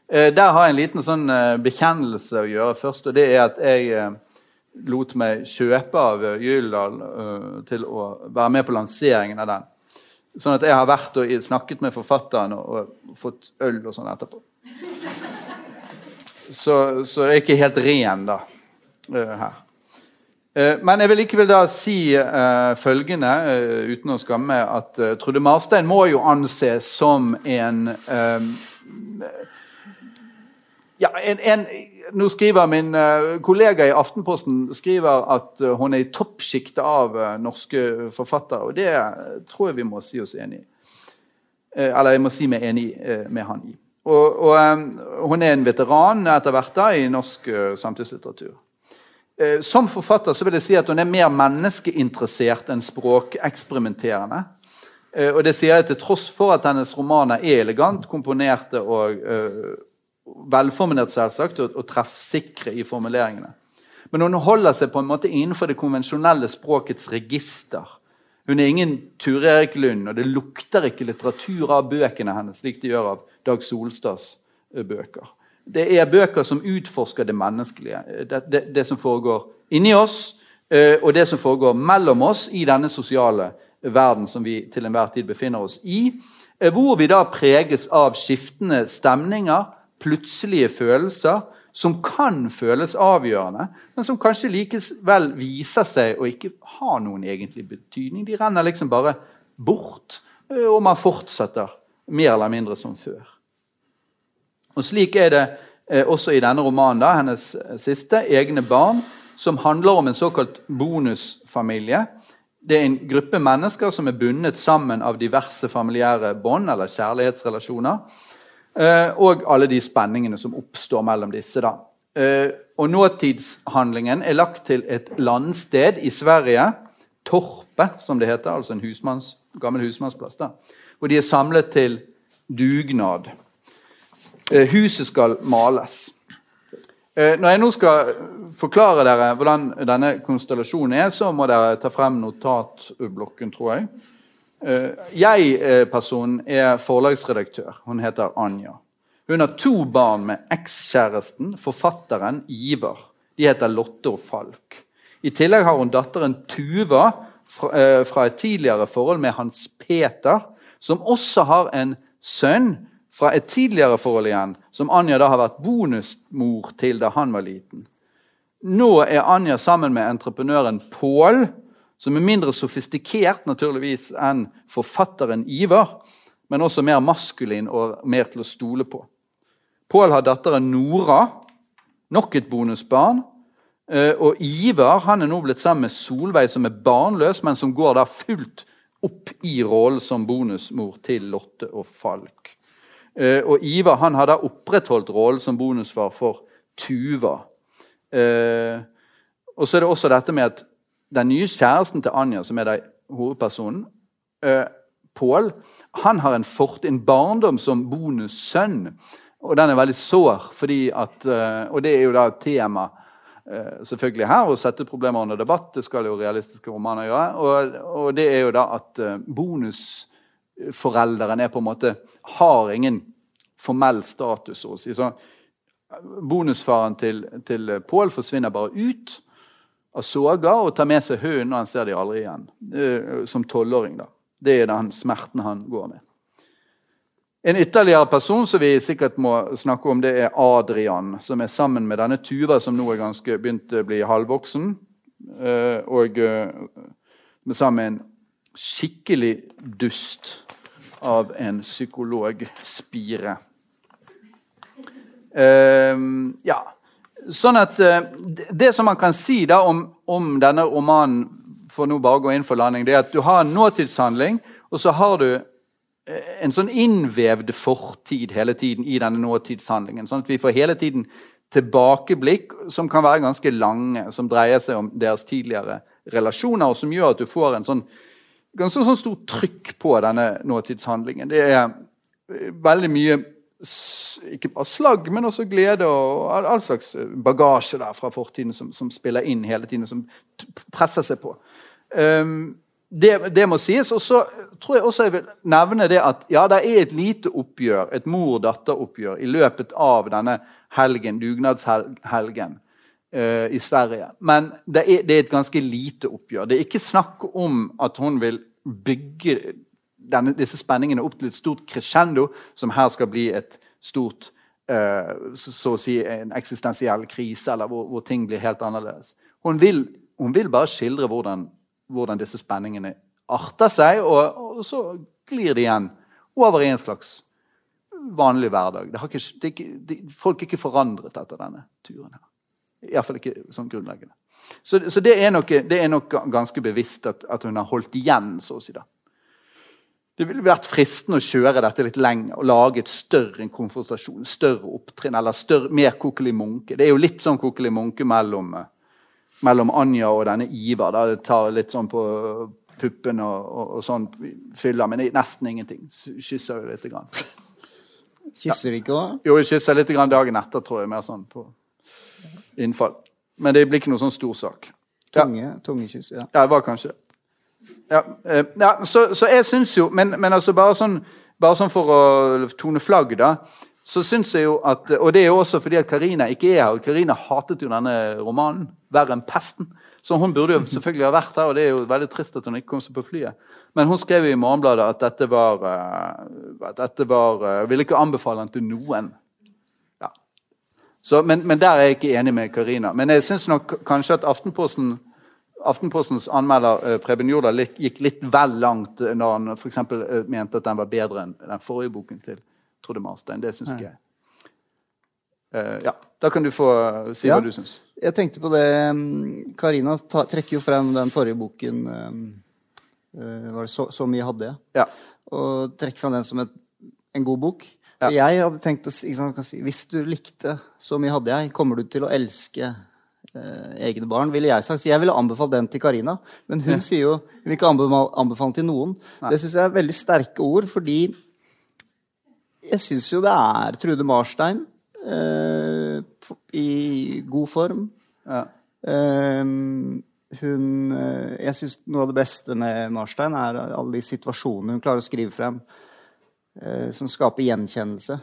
Eh, der har jeg en liten sånn eh, bekjennelse å gjøre først. og det er at jeg eh, lot meg kjøpe av Gyldal til å være med på lanseringen av den. Sånn at jeg har vært og snakket med forfatteren og, og fått øl og sånn etterpå. Så, så jeg er ikke helt ren da, her. Uh, men jeg vil likevel da si uh, følgende, uten å skamme, at Trude Marstein må jo anses som en ja, en, en, nå skriver Min kollega i Aftenposten skriver at hun er i toppsjiktet av norske forfattere. Og det tror jeg vi må si oss enig i. Eller jeg må si meg enig med han i. Og, og um, Hun er en veteran etter hvert da, i norsk uh, samtidslitteratur. Uh, som forfatter så vil jeg si at hun er mer menneskeinteressert enn språkeksperimenterende. Uh, og det sier jeg til tross for at hennes romaner er elegant komponerte og uh, velformulert selvsagt, og, og treffsikre i formuleringene. Men hun holder seg på en måte innenfor det konvensjonelle språkets register. Hun er ingen Ture Erik Lund, og det lukter ikke litteratur av bøkene hennes, slik det gjør av Dag Solstads eh, bøker. Det er bøker som utforsker det menneskelige. Det, det, det som foregår inni oss, eh, og det som foregår mellom oss i denne sosiale verden som vi til enhver tid befinner oss i. Eh, hvor vi da preges av skiftende stemninger, plutselige følelser, som kan føles avgjørende, men som kanskje likevel viser seg å ikke ha noen egentlig betydning. De renner liksom bare bort, eh, og man fortsetter mer eller mindre som før. Og Slik er det eh, også i denne romanen, da, hennes siste, 'Egne barn', som handler om en såkalt bonusfamilie. Det er en gruppe mennesker som er bundet sammen av diverse familiære bånd eller kjærlighetsrelasjoner. Eh, og alle de spenningene som oppstår mellom disse. da. Eh, og Nåtidshandlingen er lagt til et landsted i Sverige, Torpe, som det heter, altså en husmanns, gammel husmannsplass, da, hvor de er samlet til dugnad. Eh, huset skal males. Når jeg nå skal forklare dere hvordan denne konstellasjonen er, så må dere ta frem notatblokken, tror jeg. Eh, Jeg-personen er forlagsredaktør. Hun heter Anja. Hun har to barn med ekskjæresten, forfatteren Ivar. De heter Lotte og Falk. I tillegg har hun datteren Tuva eh, fra et tidligere forhold med Hans Peter, som også har en sønn fra et tidligere forhold igjen, som Anja da har vært bonusmor til da han var liten. Nå er Anja sammen med entreprenøren Pål, som er mindre sofistikert naturligvis enn forfatteren Ivar, men også mer maskulin og mer til å stole på. Pål har datteren Nora, nok et bonusbarn. Eh, og Ivar han er nå blitt sammen med Solveig, som er barnløs, men som går da fullt opp i rollen som bonusmor til Lotte og Falk. Eh, og Ivar han har da opprettholdt rollen som bonusfar for Tuva. Eh, og så er det også dette med at den nye kjæresten til Anja, som er den hovedpersonen, uh, Pål, han har en, fort, en barndom som bonussønn. Og den er veldig sår, fordi at, og det er jo da et tema selvfølgelig her, å sette problemer under debatt. Det skal jo realistiske romaner gjøre. Og, og det er jo da at bonusforelderen er på en måte har ingen formell status. Å si. Så bonusfaren til, til Pål forsvinner bare ut av soga og tar med seg hunden, og han ser de aldri igjen. Som tolvåring. da. Det er den smerten han går med. En ytterligere person som vi sikkert må snakke om, det er Adrian, som er sammen med denne Tuva, som nå er ganske begynt å bli halvvoksen. Eh, og eh, sammen med en skikkelig dust av en psykologspire. Uh, ja. Sånn at uh, Det som man kan si da om, om, denne romanen, for nå bare å gå inn for landing, det er at du har en nåtidshandling, og så har du uh, en sånn innvevd fortid hele tiden i denne nåtidshandlingen. Sånn at vi får hele tiden tilbakeblikk som kan være ganske lange, som dreier seg om deres tidligere relasjoner, og som gjør at du får en sånn ganske sånn stort trykk på denne nåtidshandlingen. Det er eh, veldig mye ikke bare slagg, men også glede og all, all slags bagasje der fra fortiden som, som, spiller inn hele tiden, som presser seg på. Um, det, det, må sies. Og så tror jeg også jeg vil nevne det at ja, det er et lite oppgjør, et mor-datter-oppgjør, i løpet av denne helgen, dugnadshelgen i Sverige. Men det er, det er, et ganske lite oppgjør. Det er ikke snakk om at hun vil bygge denne, disse spenningene opp til et stort crescendo, som her skal bli et stort uh, så, å si en eksistensiell krise, eller hvor, hvor ting blir helt annerledes. Hun vil, hun vil bare skildre hvordan, hvordan, disse spenningene arter seg, og, og, så glir de igjen over i en slags vanlig hverdag. Ikke, det det, folk er ikke forandret etter denne turen. her. Iallfall ikke sånn grunnleggende. Så, så det, er nok, det, er nok, ganske bevisst at, at, hun har holdt igjen, så å si. da. Det ville vært fristende å kjøre dette litt lenger og lage et større konfrontasjon. større opptrinn, eller større, mer Kokkeli Munke. Det er jo litt sånn Kokkeli Munke mellom, mellom, Anja og denne Ivar. Da. Det tar litt sånn på puppene og, og, og, sånn fyller, men nesten ingenting. Kysser jo lite grann. Kysser ikke òg? Jo, jeg kysser litt grann dagen etter, tror jeg. Mer sånn på innfall. Men det blir ikke noe sånn stor sak. Tunge, ja. Tungekyss, ja. Ja, det var kanskje det. Ja, eh, ja, så, så jeg syns jo men, men, altså bare sånn, bare sånn for å tone flagg, da så syns jeg jo at Og det er jo også fordi at Karina ikke er her. Karina hatet jo denne romanen verre enn pesten. Så hun burde jo selvfølgelig ha vært her, og det er jo veldig trist at hun ikke kom seg på flyet. Men hun skrev i Morgenbladet at dette var, eh, at dette var Jeg ville ikke anbefale den til noen. Så, men, men, der er jeg ikke enig med Karina. Men jeg syns nok kanskje at Aftenposten Aftenpostens anmelder uh, Preben Jorda gikk litt vel langt når han eksempel, uh, mente at den var bedre enn den forrige boken til Trude Marstein. Det syns ikke jeg. Ja, Da kan du få si ja. hva du syns. Jeg tenkte på det mm, Karina trekker jo frem den forrige boken var det så, så, mye hadde jeg. Ja. Og trekker frem den som et, en god bok. Ja. Jeg hadde tenkt å si, Hvis du likte 'Så mye hadde jeg', kommer du til å elske eh, egne barn, ville jeg sagt. Så jeg ville anbefalt den til Karina. Men hun ja. sier jo hun vil ikke anbefale den til noen. Nei. Det syns jeg er veldig sterke ord, fordi jeg syns jo det er Trude Marstein eh, i god form. Ja. Eh, hun Jeg syns noe av det beste med Marstein er alle de situasjonene hun klarer å skrive frem, som skaper gjenkjennelse,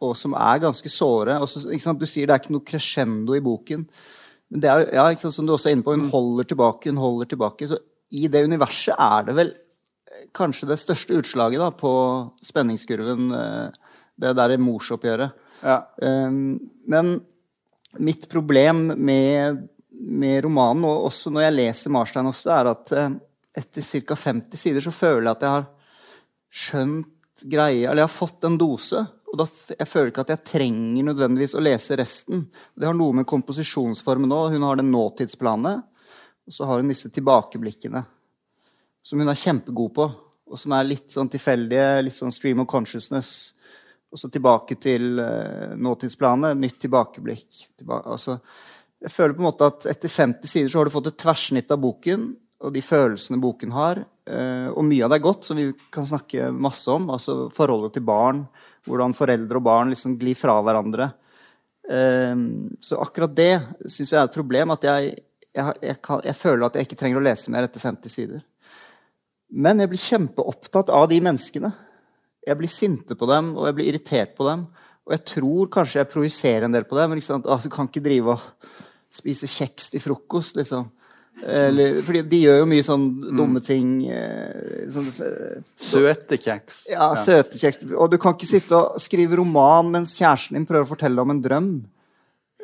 og som er ganske såre. Også, du sier det er ikke noe crescendo i boken. Men det er, ja, sant, som du også er inne på, hun holder tilbake, hun holder tilbake. Så i det universet er det vel kanskje det største utslaget da, på spenningskurven, det der morsoppgjøret. Ja. Men mitt problem med med romanen, og også når jeg leser Marstein ofte, er at eh, etter ca. 50 sider så føler jeg at jeg har skjønt greia Eller jeg har fått en dose. Og da, jeg føler ikke at jeg trenger nødvendigvis å lese resten. Det har noe med komposisjonsformen òg. Hun har den nåtidsplanet, og så har hun disse tilbakeblikkene. Som hun er kjempegod på, og som er litt sånn tilfeldige. Litt sånn stream of consciousness. Og så tilbake til uh, nåtidsplanet. Nytt tilbakeblikk. Tilbake, altså, jeg føler på en måte at etter 50 sider så har du fått et tverrsnitt av boken og de følelsene boken har. Eh, og mye av det er godt, som vi kan snakke masse om. Altså forholdet til barn. Hvordan foreldre og barn liksom glir fra hverandre. Eh, så akkurat det syns jeg er et problem. At jeg, jeg, jeg, kan, jeg, føler at jeg ikke trenger å lese mer etter 50 sider. Men jeg blir kjempeopptatt av de menneskene. Jeg blir sinte på dem, og jeg blir irritert på dem. Og jeg tror kanskje jeg projiserer en del på dem. Men at, altså, du kan ikke drive og spise kjeks til frokost, liksom. Eller, fordi de gjør jo mye sånn dumme ting. Eh, sånn, søte kjeks. Ja, søte kjeks. Og du kan ikke sitte og skrive roman mens kjæresten din prøver å fortelle om en drøm.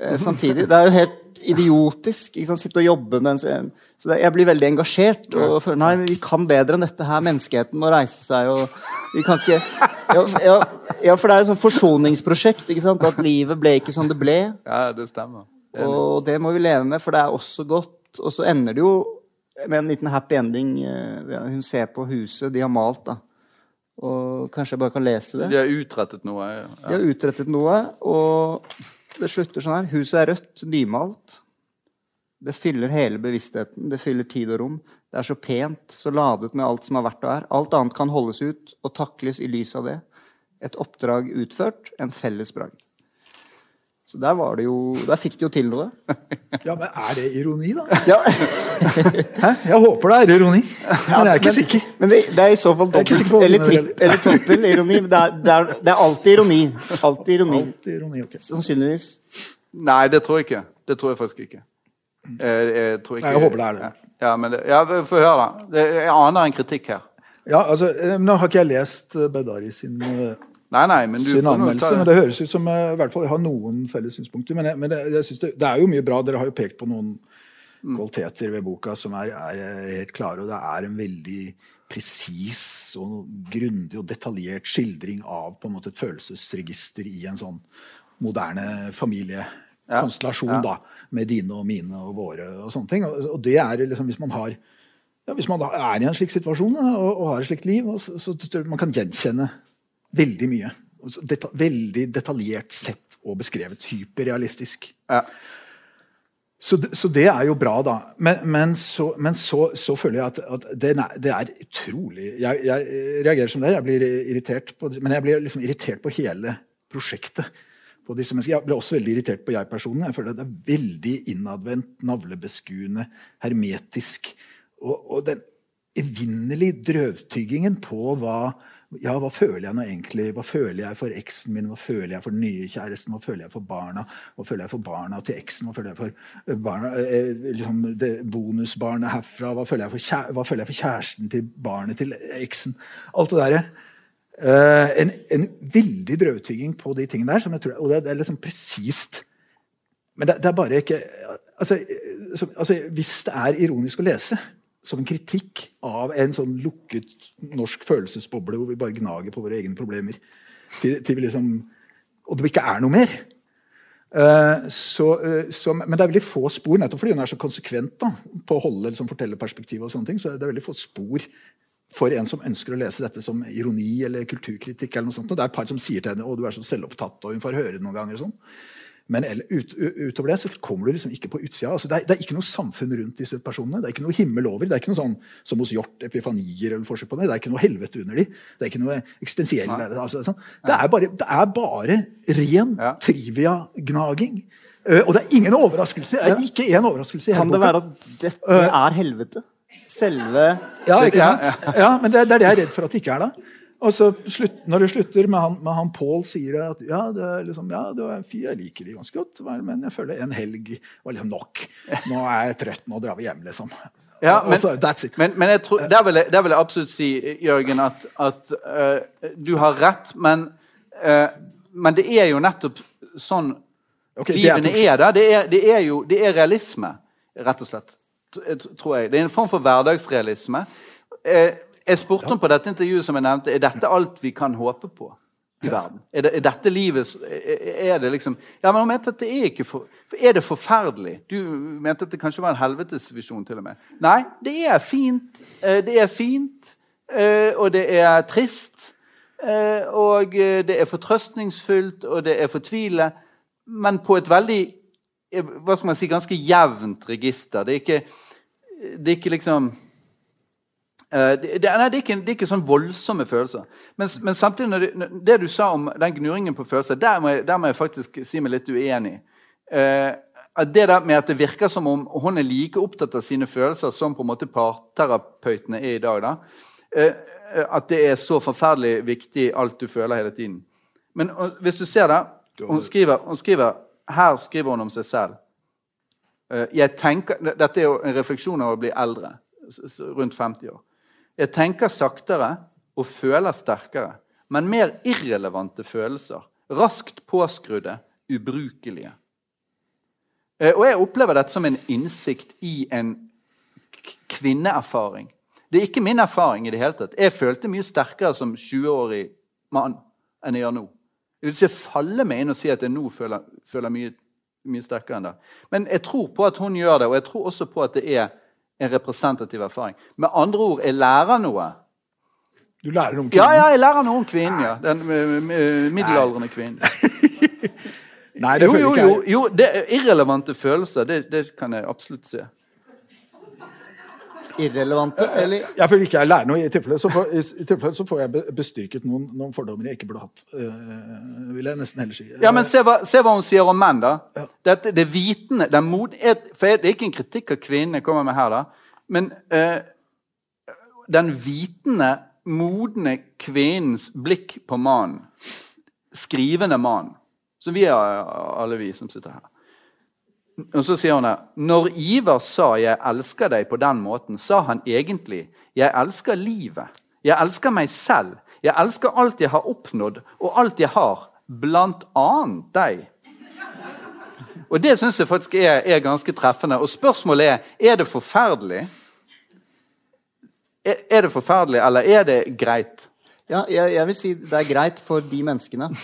Eh, samtidig. Det er jo helt idiotisk. Ikke sant? Sitte og jobbe mens en Så det, jeg blir veldig engasjert. Og føler nei, vi kan bedre enn dette her. Menneskeheten må reise seg. og vi kan ikke... Ja, ja, ja for det er jo sånn forsoningsprosjekt. ikke sant? At livet ble ikke som det ble. Ja, det stemmer. Og det må vi leve med, for det er også godt. Og så ender det jo med en liten happy ending. Eh, hun ser på huset de har malt. da. Og kanskje jeg bare kan lese det. De har utrettet noe. Ja. De har utrettet noe, og det slutter sånn her. Huset er rødt, nymalt. Det fyller hele bevisstheten. Det fyller tid og rom. Det er så pent, så ladet med alt som har vært og er. Alt annet kan holdes ut og takles i lys av det. Et oppdrag utført, en felles bragd. Så der var det jo Der fikk de jo til noe. Ja, men er det ironi, da? Ja. Hæ? Jeg håper det er ironi, men jeg er ikke men, sikker. Men det, det, er i så fall dobbelt eller, tripp, eller trippel ironi. Det er, det, er, det er, alltid ironi. Alltid ironi. Alltid ironi okay. Sannsynligvis. Nei, det tror jeg ikke. Det tror jeg faktisk ikke. Jeg, jeg, tror ikke, Nei, jeg håper det er det. Ja, men det, ja, Få høre, da. Jeg aner en kritikk her. Ja, altså, eh, Nå har ikke jeg lest eh, Bedari sin eh, Nei, nei, men du sin anmeldelse, men det høres ut som i hvert fall jeg har noen felles synspunkter. Men, jeg, men jeg, jeg det, det, er jo mye bra. Dere har jo pekt på noen mm. kvaliteter ved boka som er, er, helt klare. Og det er en veldig presis og grundig og detaljert skildring av på en måte et følelsesregister i en sånn moderne familiekonstellasjon. Ja, ja. da, Med dine og mine og våre og sånne ting. Og, og det er liksom hvis man har ja, hvis man er i en slik situasjon og, og har et slikt liv, så, så, så man kan gjenkjenne Veldig mye. Deta veldig detaljert sett og beskrevet. Hyperrealistisk. Ja. Så, så, det er jo bra, da. Men, men, så, men så, så, føler jeg at, at det, det, er, utrolig jeg, jeg, reagerer som det. Jeg blir irritert på, men jeg blir liksom irritert på hele prosjektet. På disse jeg blir også veldig irritert på jeg-personen. Jeg føler at det er veldig innadvendt, navlebeskuende, hermetisk. Og, og den evinnelige drøvtyggingen på hva ja, hva føler jeg nå egentlig? Hva føler jeg for eksen min? Hva føler jeg for den nye kjæresten? Hva føler jeg for barna? Hva føler jeg for barna til eksen? Hva føler jeg for eh, barna, eh, liksom bonusbarnet herfra? Hva føler, hva føler, jeg for kjæresten til barnet til eksen? Alt det derre. En, en, veldig drøvtygging på de tingene der. Tror, og det, er liksom presist. Men det, det, er bare ikke altså, så, altså, Hvis det er ironisk å lese, som en kritikk av en sånn lukket norsk følelsesboble hvor vi bare gnager på våre egne problemer. Til, til liksom, og det ikke er noe mer. Uh, så, uh, så, men det er veldig få spor, nettopp fordi hun er så konsekvent da, på å holde liksom, fortellerperspektivet. og sånne ting, så det er veldig få spor for en som ønsker å lese dette som ironi eller kulturkritikk. eller noe sånt. Og det er et par som sier til henne å du er så selvopptatt, og hun får høre det noen ganger. og sånn. Men ut, utover det så kommer du liksom ikke på utsida. Altså det, er, det, er, ikke noe samfunn rundt disse personene. Det er ikke noe himmel over. Det er ikke noe sånn som hos Hjort, epifanier eller forsøk på det. Det er ikke noe helvete under de. Det er ikke noe eksistensiell altså, sånn. det, er bare, det, er bare, ren ja. trivia-gnaging. Uh, og det er ingen overraskelse. Det er ikke én overraskelse. Kan det være at dette er helvete? Selve Ja, ikke sant? ja, men det, det er det jeg er redd for at det ikke er. da. Og så slutt, Når det slutter med han, med han Pål sier at ja, det er liksom, ja, det var fint, jeg liker de ganske godt, men jeg føler en helg var liksom nok. Nå er jeg trøtt, nå drar vi hjem, liksom. Ja, men, Også, men, men tror, der, vil jeg, der, vil jeg, absolutt si, Jørgen, at, at uh, du har rett, men, uh, men det er jo nettopp sånn okay, livene er, er det. Er, det er jo det er realisme, rett og slett. Tror jeg. Det er en form for hverdagsrealisme. Uh, jeg spurte ham på dette intervjuet som jeg nevnte, er dette alt vi kan håpe på i verden. Er, det, er dette livet er det liksom, Ja, men hun mente at det er ikke for, Er det forferdelig? Du mente at det kanskje var en helvetesvisjon til og med. Nei, det er fint. Eh, det er fint, eh, og det er trist. Eh, og det er fortrøstningsfullt, og det er fortvilende. Men på et veldig hva skal man si, ganske jevnt register. Det er ikke, det er ikke liksom det, det, nei, det, er ikke, det, er ikke, sånn voldsomme følelser. Men, men samtidig, det, det, du sa om den gnuringen på følelser, der må, jeg, der må jeg faktisk si meg litt uenig. Uh, det der med at det virker som om hun er like opptatt av sine følelser som på en måte parterapeutene er i dag. da. Uh, at det er så forferdelig viktig, alt du føler hele tiden. Men uh, hvis du ser det hun skriver, hun skriver, Her skriver hun om seg selv. jeg tenker, Dette er jo en refleksjon av å bli eldre. Rundt 50 år. Jeg tenker saktere og føler sterkere, men mer irrelevante følelser. Raskt påskrudde, ubrukelige. Eh, og jeg opplever dette som en innsikt i en kvinneerfaring. Det er ikke min erfaring i det hele tatt. Jeg følte mye sterkere som 20-årig mann enn jeg gjør nå. Jeg vil ikke falle meg inn og si at jeg nå føler, føler mye, mye sterkere enn det. Men jeg tror på at hun gjør det, og jeg tror også på at det er en representativ erfaring. Med andre ord, jeg lærer noe. Du lærer noe om kvinnen? Ja, ja, jeg lærer noe om kvinnen. ja. Den middelaldrende kvinnen. Nei, det føler jo, jo, jo, jo, det er irrelevante følelser. Det, det kan jeg absolutt se irrelevante? Eller? Jeg føler ikke jeg lærer noe. I tilfelle så får, i tilfelle så får jeg bestyrket noen, noen, fordommer jeg ikke burde hatt. Uh, vil jeg nesten heller si. Ja, men Se hva, se hva hun sier om menn, da. Ja. Dette, det vitende, det, mod, for Det er ikke en kritikk av kvinnene jeg kommer med her, da. Men uh, den vitende, modne kvinnens blikk på mannen, skrivende mann, som vi er alle vi som sitter her og så sier hun her Når Ivar sa 'jeg elsker deg' på den måten, sa han egentlig 'jeg elsker livet'. 'Jeg elsker meg selv'. 'Jeg elsker alt jeg har oppnådd, og alt jeg har, blant annet deg'. Og Det syns jeg faktisk er, er, ganske treffende. Og spørsmålet er er det forferdelig. Er, er det forferdelig, eller er det greit? Ja, jeg, jeg, vil si det er greit for de menneskene.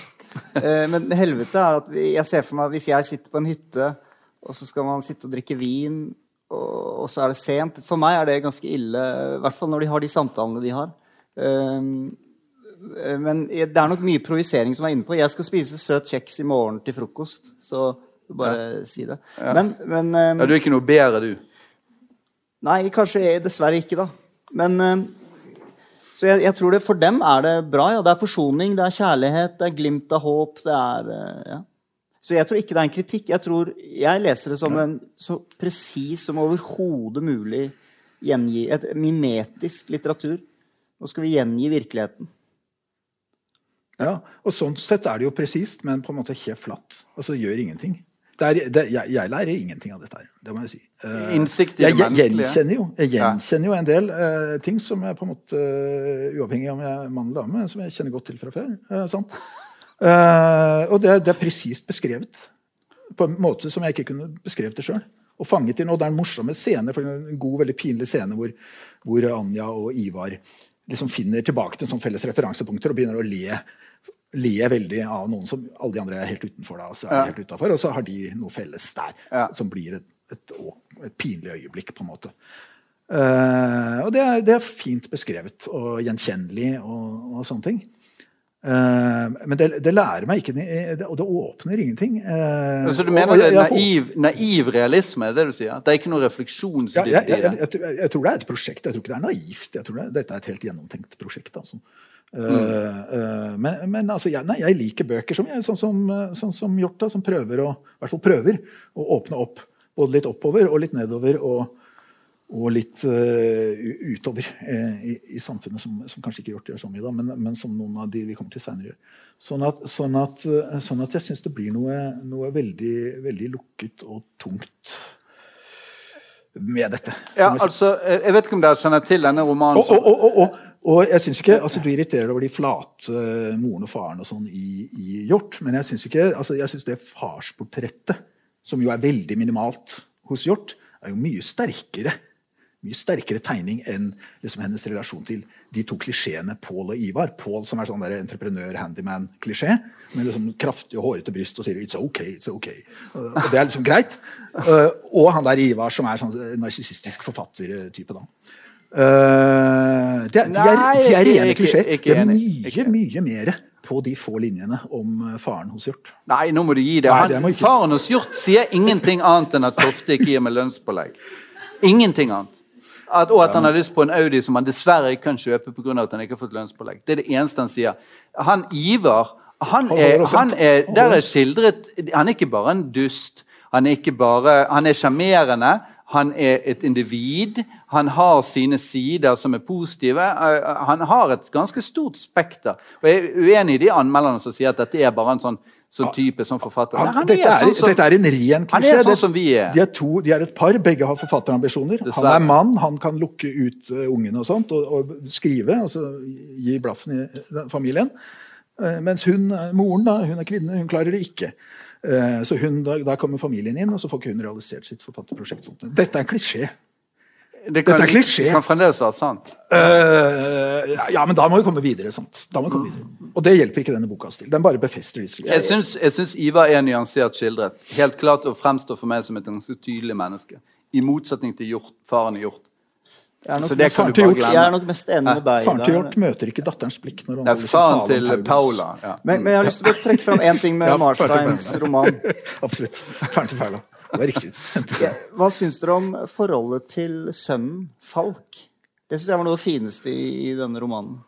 Eh, men helvete er at jeg ser for meg at hvis jeg sitter på en hytte og så skal man sitte og drikke vin, og, og så er det sent. For meg er det ganske ille, i hvert fall når de har de samtalene de har. Um, men det er nok mye provisering som er inne på. Jeg skal spise søt kjeks i morgen til frokost. Så Bare ja. si det. Ja. Men, men um, Ja, du er ikke noe bedre, du? Nei, kanskje jeg, dessverre ikke, da. Men um, Så jeg, jeg, tror det for dem er det bra. Ja. Det er forsoning, det er kjærlighet, det er glimt av håp. det er, uh, ja. Så jeg tror ikke det er en kritikk. Jeg tror jeg leser det som en så presis som overhodet mulig gjengi, et mimetisk litteratur. Nå skal vi gjengi virkeligheten. Ja, og Sånn sett er det jo presist, men på en måte helt flatt. Altså gjør ingenting. Det er, det, jeg, jeg, lærer ingenting av dette her. Det må jeg si. Uh, Innsikt i det jeg, jeg gjenkjenner jo, jeg gjenkjenner jo en del uh, ting som er på en måte uh, uavhengig av om jeg er mann eller dame, som jeg kjenner godt til fra før. Og det, det er presist beskrevet på en måte som jeg ikke kunne beskrevet det sjøl. Og fanget inn, og det er en morsomme scene, for en god, veldig pinlig scene hvor, hvor Anja og Ivar liksom finner tilbake til sånn felles referansepunkter og begynner å le le veldig av noen som alle de andre er helt utenfor. Da, og så er ja. helt utenfor, og så har de noe felles der ja. som blir et, et, et, pinlig øyeblikk. på en måte. Uh, og det er, det er, fint beskrevet og gjenkjennelig og, og sånne ting. Uh, men det, det, lærer meg ikke Og det åpner ingenting. Uh, så du mener det er naiv, naiv, realisme? er det du sier? Det er ikke noe refleksjonsdybde ja, jeg, jeg, jeg, jeg, tror det er et prosjekt. Jeg tror ikke det er naivt. Jeg tror det, Dette er et helt gjennomtenkt prosjekt. altså. Mm. Uh, men, men altså, jeg, nei, jeg, liker bøker som, jeg, sånn, som, sånn som Hjorta, som prøver å, i hvert fall prøver å åpne opp. Både litt oppover og litt nedover. og, og litt uh, utover uh, i, i, samfunnet, som, som, kanskje ikke Hjort gjør så mye, da, men, men, som noen av de vi kommer til senere gjør. Sånn at, sånn at, sånn at jeg syns det blir noe, noe veldig, veldig, lukket og tungt med dette. Ja, altså, Jeg vet ikke om dere kjenner til denne romanen. Og, og, og, og og jeg synes ikke, altså Du irriterer deg over de flate moren og faren og sånn i, i, Hjort. Men jeg syns altså, det farsportrettet, som jo er veldig minimalt hos Hjort, er jo mye sterkere mye sterkere tegning enn liksom, hennes relasjon til de to klisjeene Paul og Ivar. Paul som er sånn entreprenør-handyman-klisjé, med liksom kraftig og hårete bryst og sier 'it's ok', it's ok. Og det er liksom greit. Uh, og han der Ivar som er sånn narsissistisk forfattertype. da. Uh, det, de, er, de er rene klisjeer. Det er mye, mye mer på de få linjene om eh, faren hos Hjort. Nei, nå må du gi det. Han, Nei, faren hos Hjort sier ingenting annet enn at Tofte ikke gir meg lønnspålegg. Ingenting annet. At, og at han har lyst på en Audi som han dessverre ikke kan kjøpe pga. at han ikke har fått lønnspålegg. Det er det eneste han sier. Han Ivar han er, han er, der er skildret Han er ikke bare en dust. Han er ikke bare, han er sjarmerende. Han er et individ. Han har sine sider som er positive. Eh, han har et ganske stort spekter. Og Jeg er uenig i de anmelderne som sier at dette er bare en sånn, sånn type som forfatter. Han, han dette, er, sånn som, dette, er, en ren klisjé. Han er sånn som vi er. De er, to, de er et par, begge har forfatterambisjoner. Han er mann, han kan lukke ut uh, ungene og sånt, og, og skrive. altså Gi blaffen i familien. Uh, mens hun, moren da, hun er kvinne, hun klarer det ikke. Eh, så hun, da, da, kommer familien inn, og så får ikke hun realisert sitt forfatterprosjekt. Sånt. Dette er en klisjé. Det kan, Dette er klisjé. kan fremdeles være sant. Uh, ja, men da må vi komme videre. Sant? Da må vi komme videre. Og det hjelper ikke denne boka til. Den bare befester disse Jeg syns Ivar er nyansert skildret. Helt klart og fremstår for meg som et ganske tydelig menneske. I motsetning til hjort, faren i Hjort. Jeg er, nok, faren til Hjort, jeg er nok mest enig med deg. Faren til Hjort møter ikke datterens blikk. når han det er Faren til Paula. Ja. Men, men, jeg har lyst til å trekke fram én ting med ja, Marsteins roman. Absolutt. Faren til Paula. Det var riktig. hva syns dere om forholdet til sønnen Falk? Det syns jeg var noe av det fineste i, denne romanen.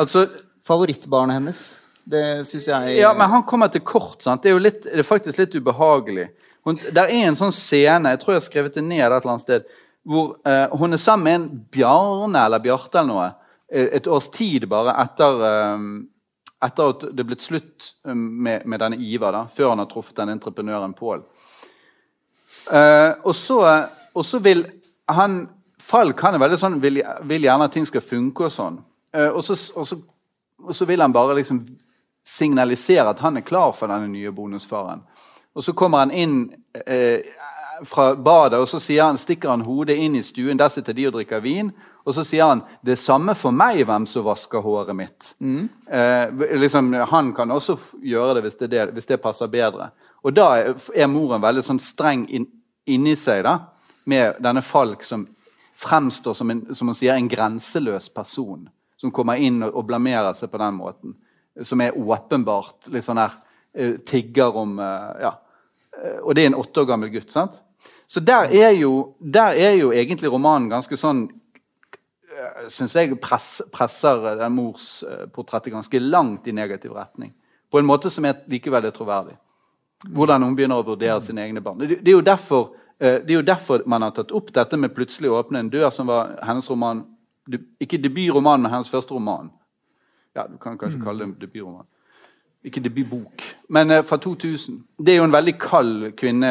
Altså, Favorittbarnet hennes. Det syns jeg Ja, men han kommer til kort. sant? Det er jo litt, det er faktisk litt ubehagelig. Hun, der er en sånn scene, jeg tror jeg har skrevet det ned et eller annet sted hvor uh, hun er sammen med en Bjarne eller Bjarte eller noe eh, et års tid bare etter, um, etter at det er blitt slutt med, med denne Ivar, da, før han har truffet den entreprenøren Pål. Uh, og, og, så vil han Falk han er veldig sånn, vil, vil gjerne at ting skal funke og sånn. Uh, og, så, og, så, og, så, vil han bare liksom signalisere at han er klar for denne nye bonusfaren. Og så kommer han inn uh, fra badet, og så han, stikker han hodet inn i stuen. Der sitter de og drikker vin. Og så sier han det er samme for meg hvem som vasker håret mitt. Mm. Liksom, han kan også gjøre det hvis det, det hvis det, passer bedre. Og da er moren veldig sånn streng inn, inni seg da, med denne Falk som fremstår som, en, som sier, en grenseløs person. Som kommer inn og, og blamerer seg på den måten. Som er åpenbart litt sånn her uh, Tigger om uh, ja, og det er en åtte år gammel gutt. sant? Så der er jo, der er jo egentlig romanen ganske sånn Syns jeg press, presser den morsportrettet ganske langt i negativ retning. På en måte som er likevel er troverdig. Hvordan hun begynner å vurdere sine egne barn. Det, det, er derfor, det, er jo derfor, man har tatt opp dette med 'Plutselig å åpne en dør', som var hennes roman Ikke debutroman, men hennes første roman. Ja, Du kan kanskje kalle det en debutroman. Ikke debutbok, men uh, fra 2000. Det er jo en veldig kald kvinne,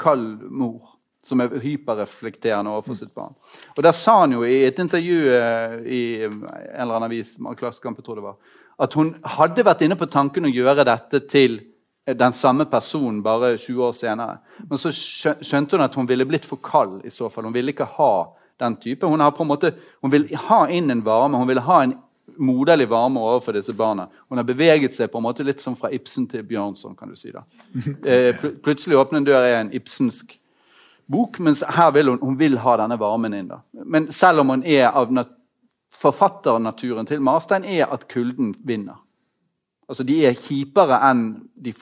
kald mor, som er hyperreflekterende overfor sitt barn. Og Der sa han jo i et intervju uh, i en eller annen avis, tror det var, at hun hadde vært inne på tanken å gjøre dette til den samme personen bare 20 år senere. Men så skjønte hun at hun ville blitt for kald i så fall. Hun ville ikke ha den type. Hun, har på en måte, hun vil ha inn en varme, hun vil ha en moderlig varme overfor disse barna. Hun har beveget seg på en måte litt som fra Ibsen til Bjørnson. kan du si da. Eh, plutselig åpner en dør er en ibsensk bok, mens her vil hun, hun vil ha denne varmen inn. da. Men selv om hun er av forfatternaturen til Marstein, er at kulden vinner. Altså, De er kjipere enn de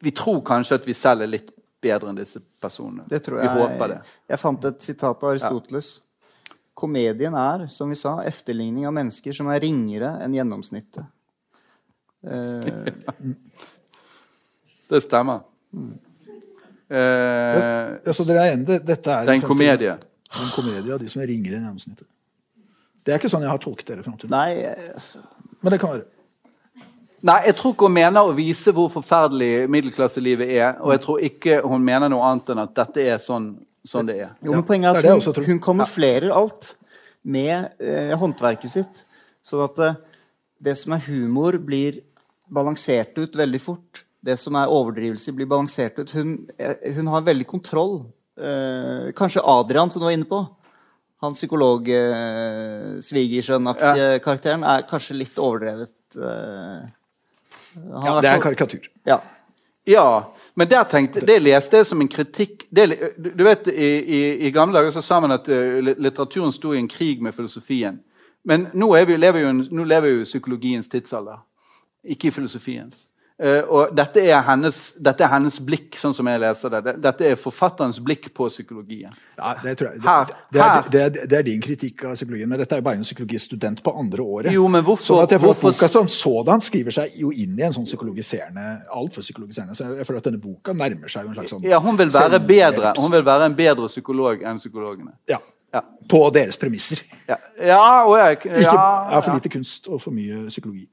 Vi tror kanskje at vi selv er litt bedre enn disse personene. Det tror jeg. Vi håper det. Jeg fant et sitat av Aristoteles. Ja. Komedien er, som vi sa, efterligning av mennesker som er ringere enn gjennomsnittet. Eh. det stemmer. Mm. Eh, ja, så dere er enige? Dette er, det er en komedie. En komedie av de som er ringere enn gjennomsnittet. Det er ikke sånn jeg har tolket dere fram til Nei, altså. Men det kan være. Nei, jeg tror ikke hun mener å vise hvor forferdelig middelklasselivet er. Og jeg tror ikke hun mener noe annet enn at dette er sånn sånn det er. Jo, men Poenget er at hun, hun kamuflerer alt med eh, håndverket sitt. Så at eh, det som er humor, blir balansert ut veldig fort. Det som er overdrivelse, blir balansert ut. Hun, eh, hun har veldig kontroll. Eh, kanskje Adrian, som du var inne på. Han psykolog-svigersønnaktige eh, ja. karakteren er kanskje litt overdrevet. Eh, ja, det er en karikatur. Ja. ja. Men tenkte, det leste jeg som en kritikk det, du vet, i, i, i, gamle dager så sa man at uh, litteraturen sto i en krig med filosofien. Men nå, vi, lever, jo, nå lever vi jo i psykologiens tidsalder, ikke i filosofiens. Uh, og dette er, hennes, dette er, hennes, blikk, sånn som jeg leser det. Dette er forfatterens blikk på psykologien. Ja, det, tror jeg. Her, det, er, det, er, det, er, din kritikk av psykologien, men dette er jo bare en psykologistudent på andre året. Jo, men hvorfor, sånn at jeg hvorfor... boka som sådan skriver seg jo inn i en sånn psykologiserende altfor psykologiserende. Så jeg føler at denne boka nærmer seg jo en slags sånn Ja, hun vil være bedre. Hun vil være en bedre psykolog enn psykologene. Ja. ja. På deres premisser. Ja, ja, og jeg, ja, Ikke, for lite kunst og for mye psykologi.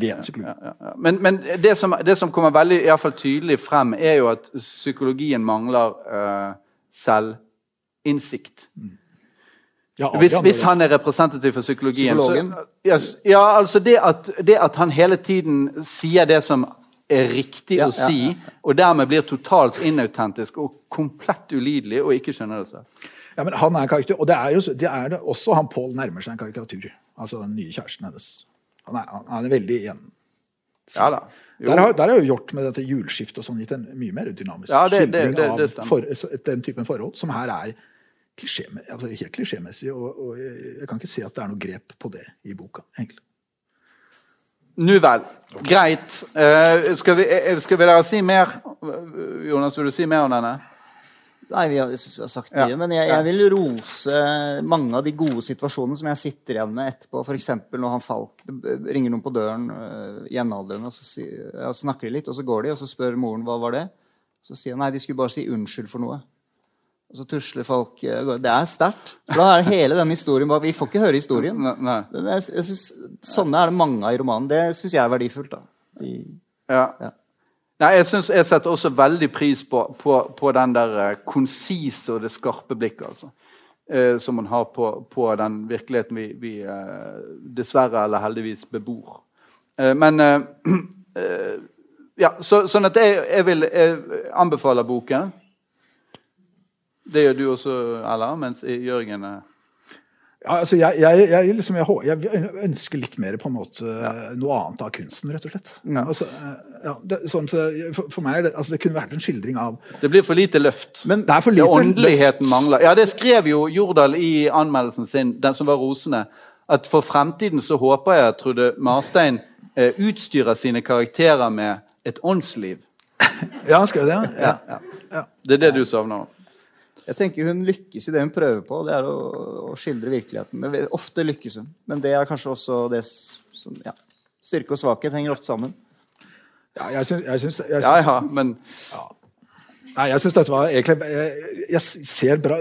Ja, ja, men, men det, som, det, som, kommer veldig i fall tydelig frem, er jo at psykologien mangler uh, selvinnsikt. Mm. hvis, hvis, han er representativ for psykologien så, ja, altså det at, det at, han hele tiden sier det som er riktig å si, og dermed blir totalt inautentisk og komplett ulidelig og ikke skjønner det selv. Ja, men han er en karakter, Og det er jo det er det også han Pål nærmer seg en karikatur. Altså den nye kjæresten hennes. Han er, han er veldig igjen. Ja da. Der har, der har jo gjort med dette hjulskiftet og sånn gitt en mye mer dynamisk ja, det, det, det, av for, den typen forhold, som her er klisjé, altså helt klisjémessig. Og, og jeg, kan ikke se at det er noe grep på det i boka, egentlig. Nu vel. Okay. Greit. Uh, skal, vi, eh, skal vi si mer? Jonas, vil du si mer om denne? Nei, vi har, vi har sagt mye. Ja. Men jeg, jeg, vil rose mange av de gode situasjonene som jeg sitter igjen med etterpå. F.eks. når han Falk ringer noen på døren uh, jevnaldrende, og så si, ja, snakker de litt, og så går de, og så spør moren hva var det Så sier han nei, de skulle bare si unnskyld for noe. Og så tusler folk uh, Det er sterkt. Da er hele denne historien Vi får ikke høre historien. Nei, nei. Jeg, jeg synes, sånne er det mange av i romanen. Det syns jeg er verdifullt. da. I, ja. ja. Nei, jeg, synes, jeg setter også veldig pris på, på, på den der uh, konsise og det skarpe blikket. altså. Eh, som man har på, på, den virkeligheten vi, vi eh, dessverre eller heldigvis bebor. men ja, så, Sånn at jeg, jeg vil jeg anbefale boken. Det gjør du også, Ella, mens Jørgen ja, altså jeg, jeg, jeg, liksom, jeg, ønsker litt mer på en måte ja. noe annet av kunsten, rett og slett. Ja. Altså, eh, ja, det, sånn, for, for, meg det, altså, det kunne vært en skildring av Det blir for lite løft. Men det er for lite det Åndeligheten løft. mangler. Ja, Det skrev jo Jordal i anmeldelsen sin, den som var rosende. At for fremtiden så håper jeg at Trude Marstein eh, utstyrer sine karakterer med et åndsliv. Ja, skrev det, ja. Det er det du savner? Jeg tenker Hun lykkes i det hun prøver på, det er å, å skildre virkeligheten. Ofte lykkes hun, men det er kanskje også det som ja, Styrke og svakhet henger ofte sammen. Ja, jeg syns, jeg syns, jeg syns Ja, ja, men ja. Nei, jeg syns dette var egentlig Jeg, jeg ser bra,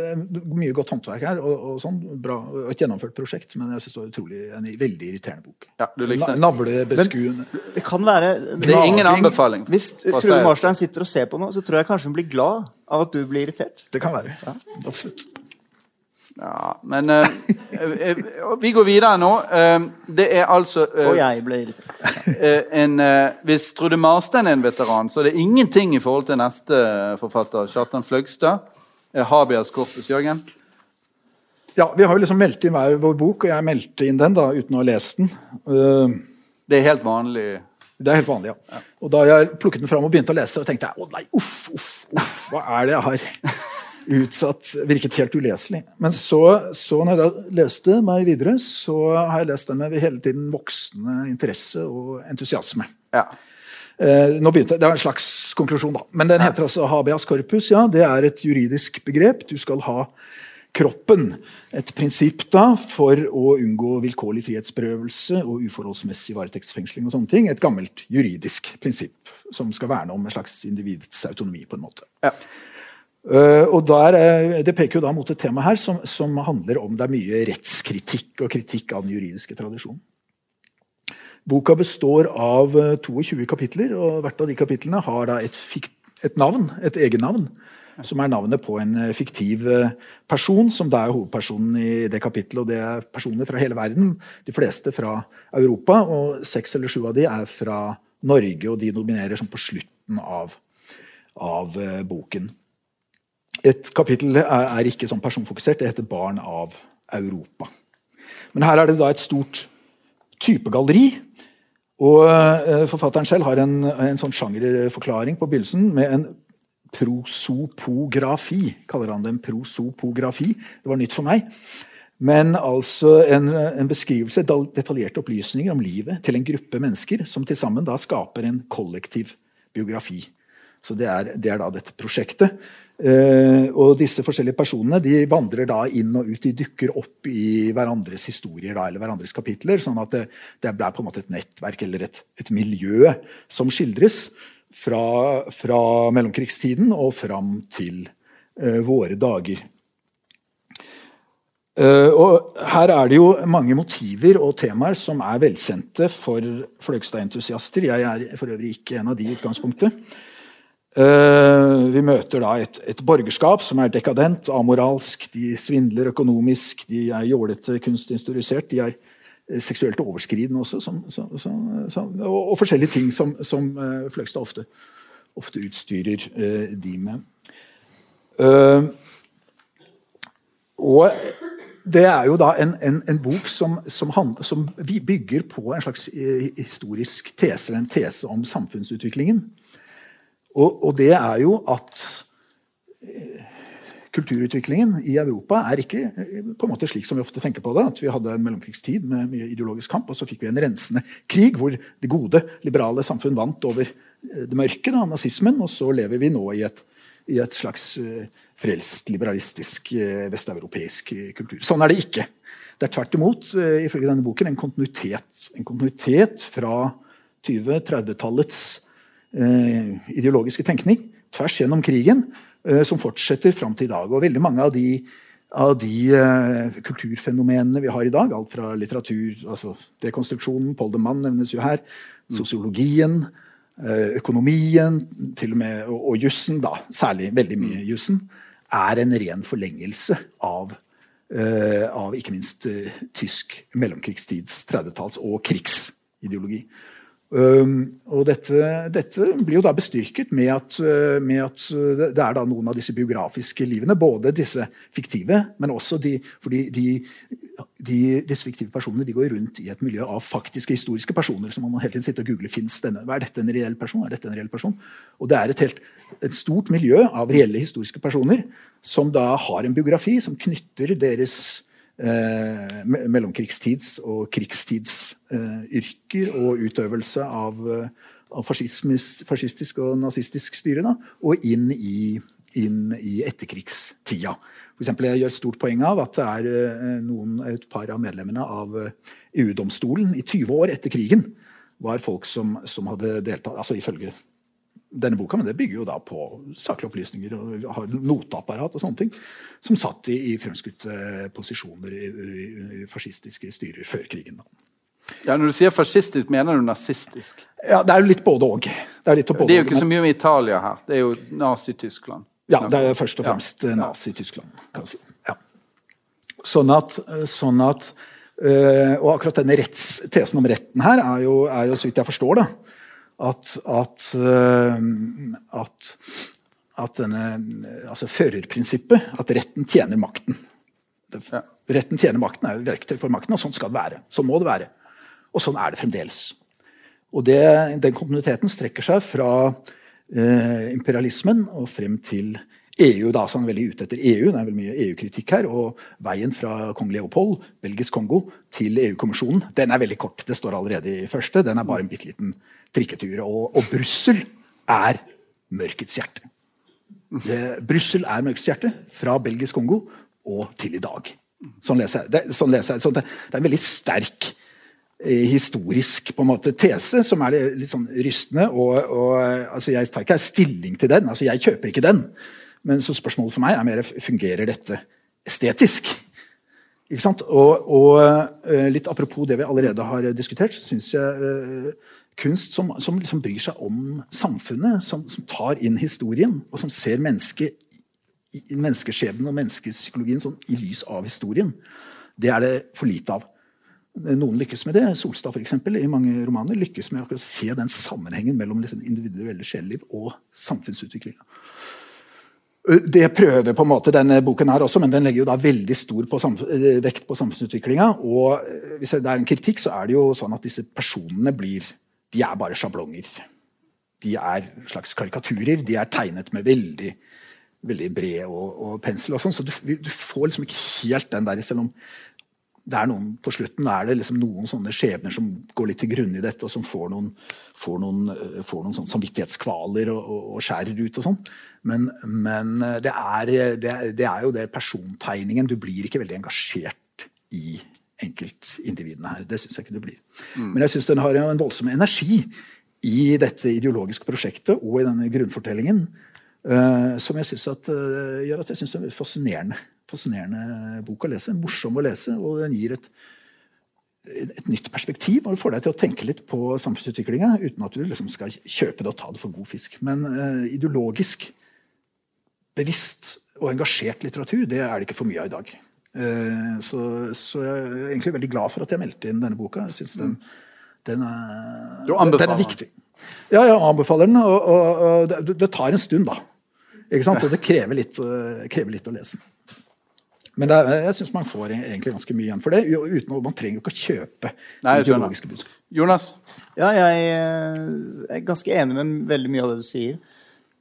mye godt håndverk her, og, og sånn, bra, et gjennomført prosjekt, men jeg syns det var utrolig, en veldig irriterende bok. Ja, du likte den. Navlebeskuende. Det kan være Det er ingen anbefaling. Hvis Trude Marstein sitter og ser på nå, så tror jeg kanskje hun blir glad av at du blir irritert. Det kan være. Ja. Absolutt. Ja, men uh, vi går videre nå. Uh, det er altså uh, Og jeg ble irritert. en, hvis Trude Marstein er en veteran, så er det ingenting i forhold til neste forfatter, Kjartan Fløgstad. Habias Korpus, Jørgen? Ja, vi har jo liksom meldt inn hver vår bok, og jeg meldte inn den da, uten å ha lest den. det er helt vanlig? Det er helt vanlig, ja. ja. Og da jeg plukket den fram og begynte å lese, og tenkte jeg å nei, uff, uff, uff, hva er det jeg har utsatt Virket helt uleselig. Men så, så når jeg leste meg videre, så har jeg lest den med hele tiden voksende interesse og entusiasme. Ja. Eh, nå begynte, Det var en slags konklusjon, da. Men den heter altså habeas corpus. ja, Det er et juridisk begrep. Du skal ha kroppen. Et prinsipp da for å unngå vilkårlig frihetsberøvelse og uforholdsmessig varetektsfengsling. og sånne ting. Et gammelt juridisk prinsipp som skal verne om en slags individets autonomi. på en måte. Ja. Uh, og der, uh, Det peker jo da mot et tema her som, som, handler om det er mye rettskritikk og kritikk av den juridiske tradisjonen. Boka består av uh, eh, 22 kapitler, og hvert av de kapitlene har da et, et navn, et egennavn, som er navnet på en fiktiv person, som da er hovedpersonen i det kapittelet. Og det er personer fra hele verden, de fleste fra Europa, og seks eller sju av de er fra Norge, og de nominerer som på slutten av, av boken. Et kapittel er, ikke sånn personfokusert. Det heter 'Barn av Europa'. Men her er det da et stort typegalleri. Og uh, Forfatteren selv har en, en sånn sjangerforklaring på begynnelsen med en prosopografi. Kaller han det en prosopografi. Det var nytt for meg. Men altså en, en beskrivelse, detaljerte opplysninger om livet til en gruppe mennesker som til sammen da skaper en kollektiv biografi. Så det er, det er da dette prosjektet. Uh, og disse forskjellige personene de vandrer da inn og ut. De dukker opp i hverandres historier da, eller hverandres kapitler. sånn at det, det er på en måte et nettverk eller et, et miljø som skildres fra, fra, mellomkrigstiden og fram til uh, våre dager. Uh, og Her er det jo mange motiver og temaer som er velkjente for Fløgstad-entusiaster. Jeg er for øvrig ikke en av de i utgangspunktet. Uh, vi møter da et, et, borgerskap som er dekadent, amoralsk. De svindler økonomisk, de er jålete, kunstinstruisert. De er uh, seksuelt overskridende også, som, som, som, og, og, forskjellige ting som, som uh, Fløgstad ofte, ofte utstyrer de med. og det er jo da en, en, en bok som, som, bygger på en slags historisk tese, en tese om samfunnsutviklingen. Og, og, det er jo at eh, kulturutviklingen i Europa er ikke eh, på en måte slik som vi ofte tenker på det. At vi hadde en mellomkrigstid med mye ideologisk kamp, og så fikk vi en rensende krig hvor det gode, liberale samfunn vant over eh, det mørke, da, nazismen, og så lever vi nå i et, i et slags frelst, liberalistisk, vesteuropeisk kultur. Sånn er det ikke. Det er tvert imot, ifølge denne boken, en kontinuitet, en kontinuitet fra 20-30-tallets Eh, ideologiske tenkning tvers gjennom krigen, eh, som fortsetter fram til i dag. Og veldig mange av de, av de uh, kulturfenomenene vi har i dag, alt fra litteratur, altså dekonstruksjonen, Paul de Mann nevnes jo her, mm. sosiologien, økonomien til og med, og, og jussen, da, særlig veldig mye mm. jussen, er en ren forlengelse av, av ikke minst tysk mellomkrigstids 30-talls- og krigsideologi. Og dette, dette, blir jo da bestyrket med at, uh, med at, uh, det er da noen av disse biografiske livene. Både disse fiktive, men også de fordi de, de, disse fiktive personene de går rundt i et miljø av faktiske historiske personer. Så man hele tiden sitte og google finnes denne, er dette en reell person. Er dette en reell person? Og det er et, helt, et stort miljø av reelle historiske personer som da har en biografi som knytter deres eh, mellomkrigstids- og krigstidsyrker eh, og utøvelse av, eh, av fascistisk og nazistisk styre da, og inn i, inn i etterkrigstida. For eksempel, jeg gjør stort poeng av at det er eh, noen, et par av medlemmene av EU-domstolen i 20 år etter krigen var folk som, som hadde deltatt altså Ifølge denne boka, men det bygger jo da på saklige opplysninger og har noteapparat og sånne ting, som satt i, i fremskutte posisjoner i, i, i, fascistiske styrer før krigen. da. Ja, Når du sier fascistisk, mener du nazistisk? Ja, Det er jo litt både òg. Det, det, er jo ikke så mye om Italia her. Det er jo Nazi-Tyskland. Ja, det er først og fremst ja. Nazi-Tyskland. Si. Ja. Sånn at, sånn at øh, Og akkurat denne retts, tesen om retten her er jo, er jo så vidt jeg forstår, da, at, at, uh, at, at denne, altså førerprinsippet, at retten tjener makten. Ja. Retten tjener makten er jo verktøy for makten, og sånn skal det være. Sånn må det være. Og sånn er det fremdeles. Og det, Den kontinuiteten strekker seg fra eh, imperialismen og frem til EU. da, så han er veldig ute etter EU. Det er veldig mye EU-kritikk her. Og veien fra kong Leopold, belgisk Kongo, til EU-kommisjonen den er veldig kort. Det står allerede i første. Den er bare en bitte liten trikketur. Og, og Brussel er mørkets hjerte. Brussel er mørkets hjerte fra belgisk Kongo og til i dag. Sånn leser jeg. Det, sånn leser jeg. Så det, det, er en veldig sterk eh, historisk på en måte, tese som er litt, sånn rystende. og, og altså, Jeg tar ikke stilling til den. altså Jeg kjøper ikke den. Men så spørsmålet for meg er mer fungerer dette estetisk. Ikke sant? Og, og uh, litt apropos det vi allerede har diskutert, så syns jeg uh, kunst som, som liksom bryr seg om samfunnet, som, som, tar inn historien, og som ser menneske, menneskeskjebnen og menneskepsykologien sånn, i lys av historien, det er det for lite av. Noen lykkes med det. Solstad for eksempel, i mange romaner lykkes med å se den sammenhengen mellom liksom, individuelle sjeleliv og samfunnsutviklinga. Det prøver på en måte denne boken her også, men den legger jo da veldig stor på vekt på samfunnsutviklinga. Og hvis det er en kritikk, så er det jo sånn at disse personene blir De er bare sjablonger. De er slags karikaturer. De er tegnet med veldig, veldig bred og, og pensel. og sånn, Så du, du, får liksom ikke helt den der, selv om det er noen, På slutten er det liksom noen sånne skjebner som går litt til grunne i dette, og som får noen, får noen, eh, får noen sånn samvittighetskvaler og, og, og, skjærer ut og sånn. Men, men eh, det, er, det, det, er, jo det persontegningen. Du blir ikke veldig engasjert i enkeltindividene her. Det syns jeg ikke det blir. Mm. Men jeg syns den har en voldsom energi i dette ideologiske prosjektet og i denne grunnfortellingen. Uh, som jeg synes at, uh, gjør at jeg syns det er fascinerende fascinerende bok å lese. Morsom å lese, og den gir et, et nytt perspektiv. og får deg til å tenke litt på samfunnsutviklinga uten at du liksom skal kjøpe det og ta det for god fisk. Men uh, ideologisk bevisst og engasjert litteratur det er det ikke for mye av i dag. Uh, så, så, jeg er egentlig veldig glad for at jeg meldte inn denne boka. Jeg synes den, den, er, den, er, viktig. Ja, jeg anbefaler den. Og, og, og det, det, tar en stund, da. Ikke sant? Og det krever litt, uh, krever litt å lese den. Men er, jeg syns man får egentlig ganske mye igjen for det. uten Man trenger jo ikke å kjøpe Nei, ideologiske budskap. Jonas? Ja, jeg eh, er ganske enig med veldig mye av det du sier.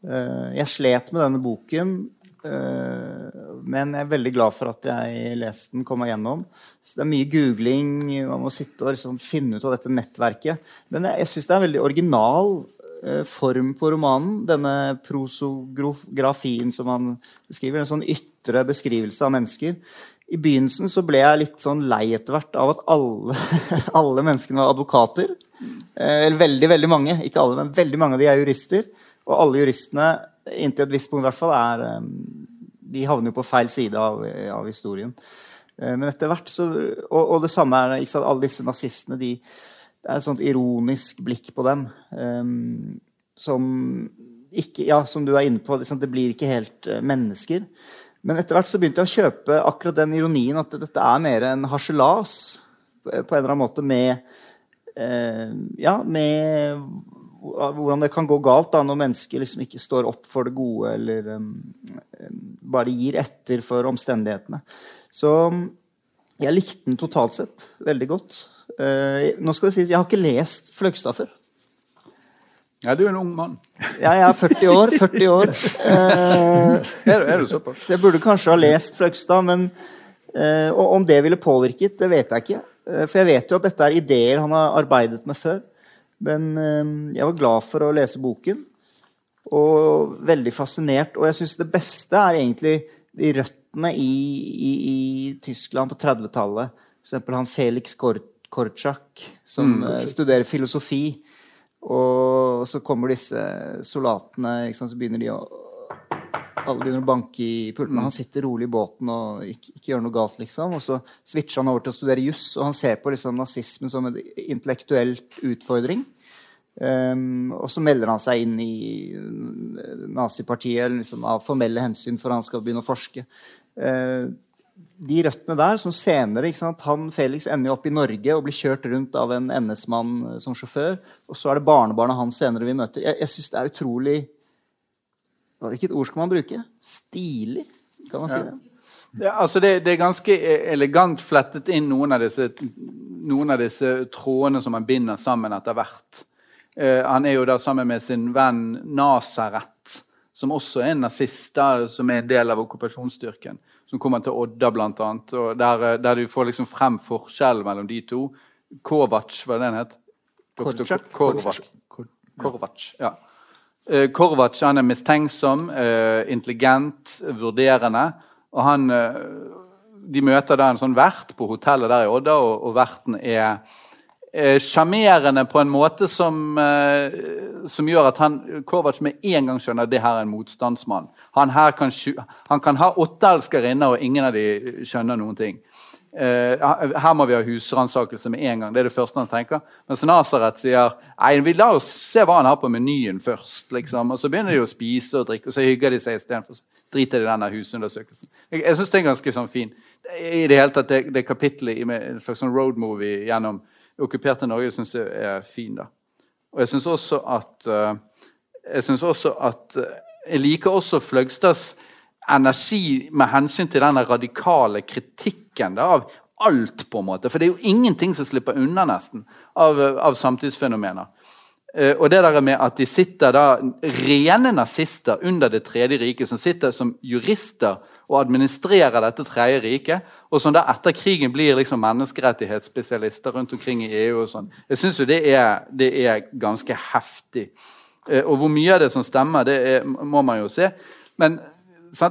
Eh, jeg slet med denne boken, eh, men jeg er veldig glad for at jeg leste den, kom meg gjennom. Så det er mye googling, man må sitte og liksom finne ut av dette nettverket. Men jeg, jeg syns det er en veldig original form på romanen. Denne prosografien som han beskriver. En sånn ytre beskrivelse av mennesker. I begynnelsen så ble jeg litt sånn lei etter hvert av at alle, alle menneskene var advokater. Eh, eller veldig, veldig mange. Ikke alle, men veldig mange av de er jurister. Og alle juristene, inntil et visst punkt i hvert fall, er eh, De havner jo på feil side av, av historien. Eh, men etter hvert så Og, og det samme er ikke sant, alle disse nazistene. De, det er et sånt ironisk blikk på dem. Um, som ikke Ja, som du er inne på, liksom, det blir ikke helt mennesker. Men etter hvert så begynte jeg å kjøpe akkurat den ironien at dette er mer en harselas på en eller annen måte med eh, Ja, med hvordan det kan gå galt da, når mennesker liksom ikke står opp for det gode eller um, bare gir etter for omstendighetene. Så jeg likte den totalt sett veldig godt. Uh, nå skal det sies, Jeg har ikke lest Fløgstad før. Ja, du er en ung mann. Ja, jeg er 40 år. 40 år. Uh, er, er, du såpass? Så jeg burde kanskje ha lest Fløgstad, men uh, om det ville påvirket, det vet jeg ikke. For jeg vet jo at dette er ideer han har arbeidet med før. Men eh, jeg var glad for å lese boken. Og veldig fascinert. Og jeg syns det beste er egentlig de røttene i, i, i Tyskland på 30-tallet. F.eks. han Felix Korczak, som mm. uh, studerer filosofi. Og så kommer disse soldatene, så begynner de å alle begynner å banke i pulten. Han sitter rolig i båten og ikke, ikke, gjør noe galt, liksom. Og så switcher han over til å studere juss, og han ser på liksom, nazismen som en intellektuell utfordring. Um, og så melder han seg inn i nazipartiet liksom, av formelle hensyn, for han skal begynne å forske. Uh, de røttene der, som senere sant, han Felix ender opp i Norge og blir kjørt rundt av en NS-mann eh, som sjåfør. Og så er det barnebarnet hans senere vi møter. Jeg, jeg syns det er utrolig Hvilket ord skal man bruke? Stilig, kan man si det? Ja, altså det, det, er ganske elegant flettet inn noen av disse, noen av disse trådene som man binder sammen etter hvert. Eh, han er jo da sammen med sin venn Nasaret, som også er en nazist, da, som er en del av okkupasjonsstyrken. Som kommer til Odda, blant annet. Og der, eh, der du får liksom frem forskjellen mellom de to. Kovac, hva er det den het? Korvac. Korvac. Ja. Eh, Korvac er mistenksom, intelligent, vurderende. Og han, De møter da en sånn vert på hotellet der i Odda, og, og verten er Eh, sjarmerende på en måte som, eh, som, gjør at han, Korvac med en gang skjønner at det her er en motstandsmann. Han, kan, han kan ha åtte elskerinner, og ingen av de skjønner noen ting. Eh, her må vi ha husransakelse med en gang. Det er det første han tenker. Mens Nasaret sier nei, vi la oss se hva han har på menyen først. Liksom. Og Så begynner de å spise og drikke, og så hygger de seg istedenfor. Driter i denne husundersøkelsen. Jeg, jeg syns det er ganske sånn fin. I det hele tatt, det, det kapitlet i en slags sånn roadmovie gjennom okkuperte Norge syns jeg er fin. da. Og jeg syns også at uh, jeg synes også at uh, jeg liker også Fløgstads energi med hensyn til denne radikale kritikken da, av alt, på en måte. For det er jo ingenting som slipper unna, nesten, av, av samtidsfenomener. Uh, og det der med at de sitter da, rene nazister under Det tredje riket, som sitter som jurister og administrerer dette tredje riket, og som da etter krigen blir liksom menneskerettighetsspesialister rundt omkring i EU. og sånn. Jeg syns jo det er, det er, ganske heftig. Eh, og hvor mye av det som stemmer, det er, må man jo se. Men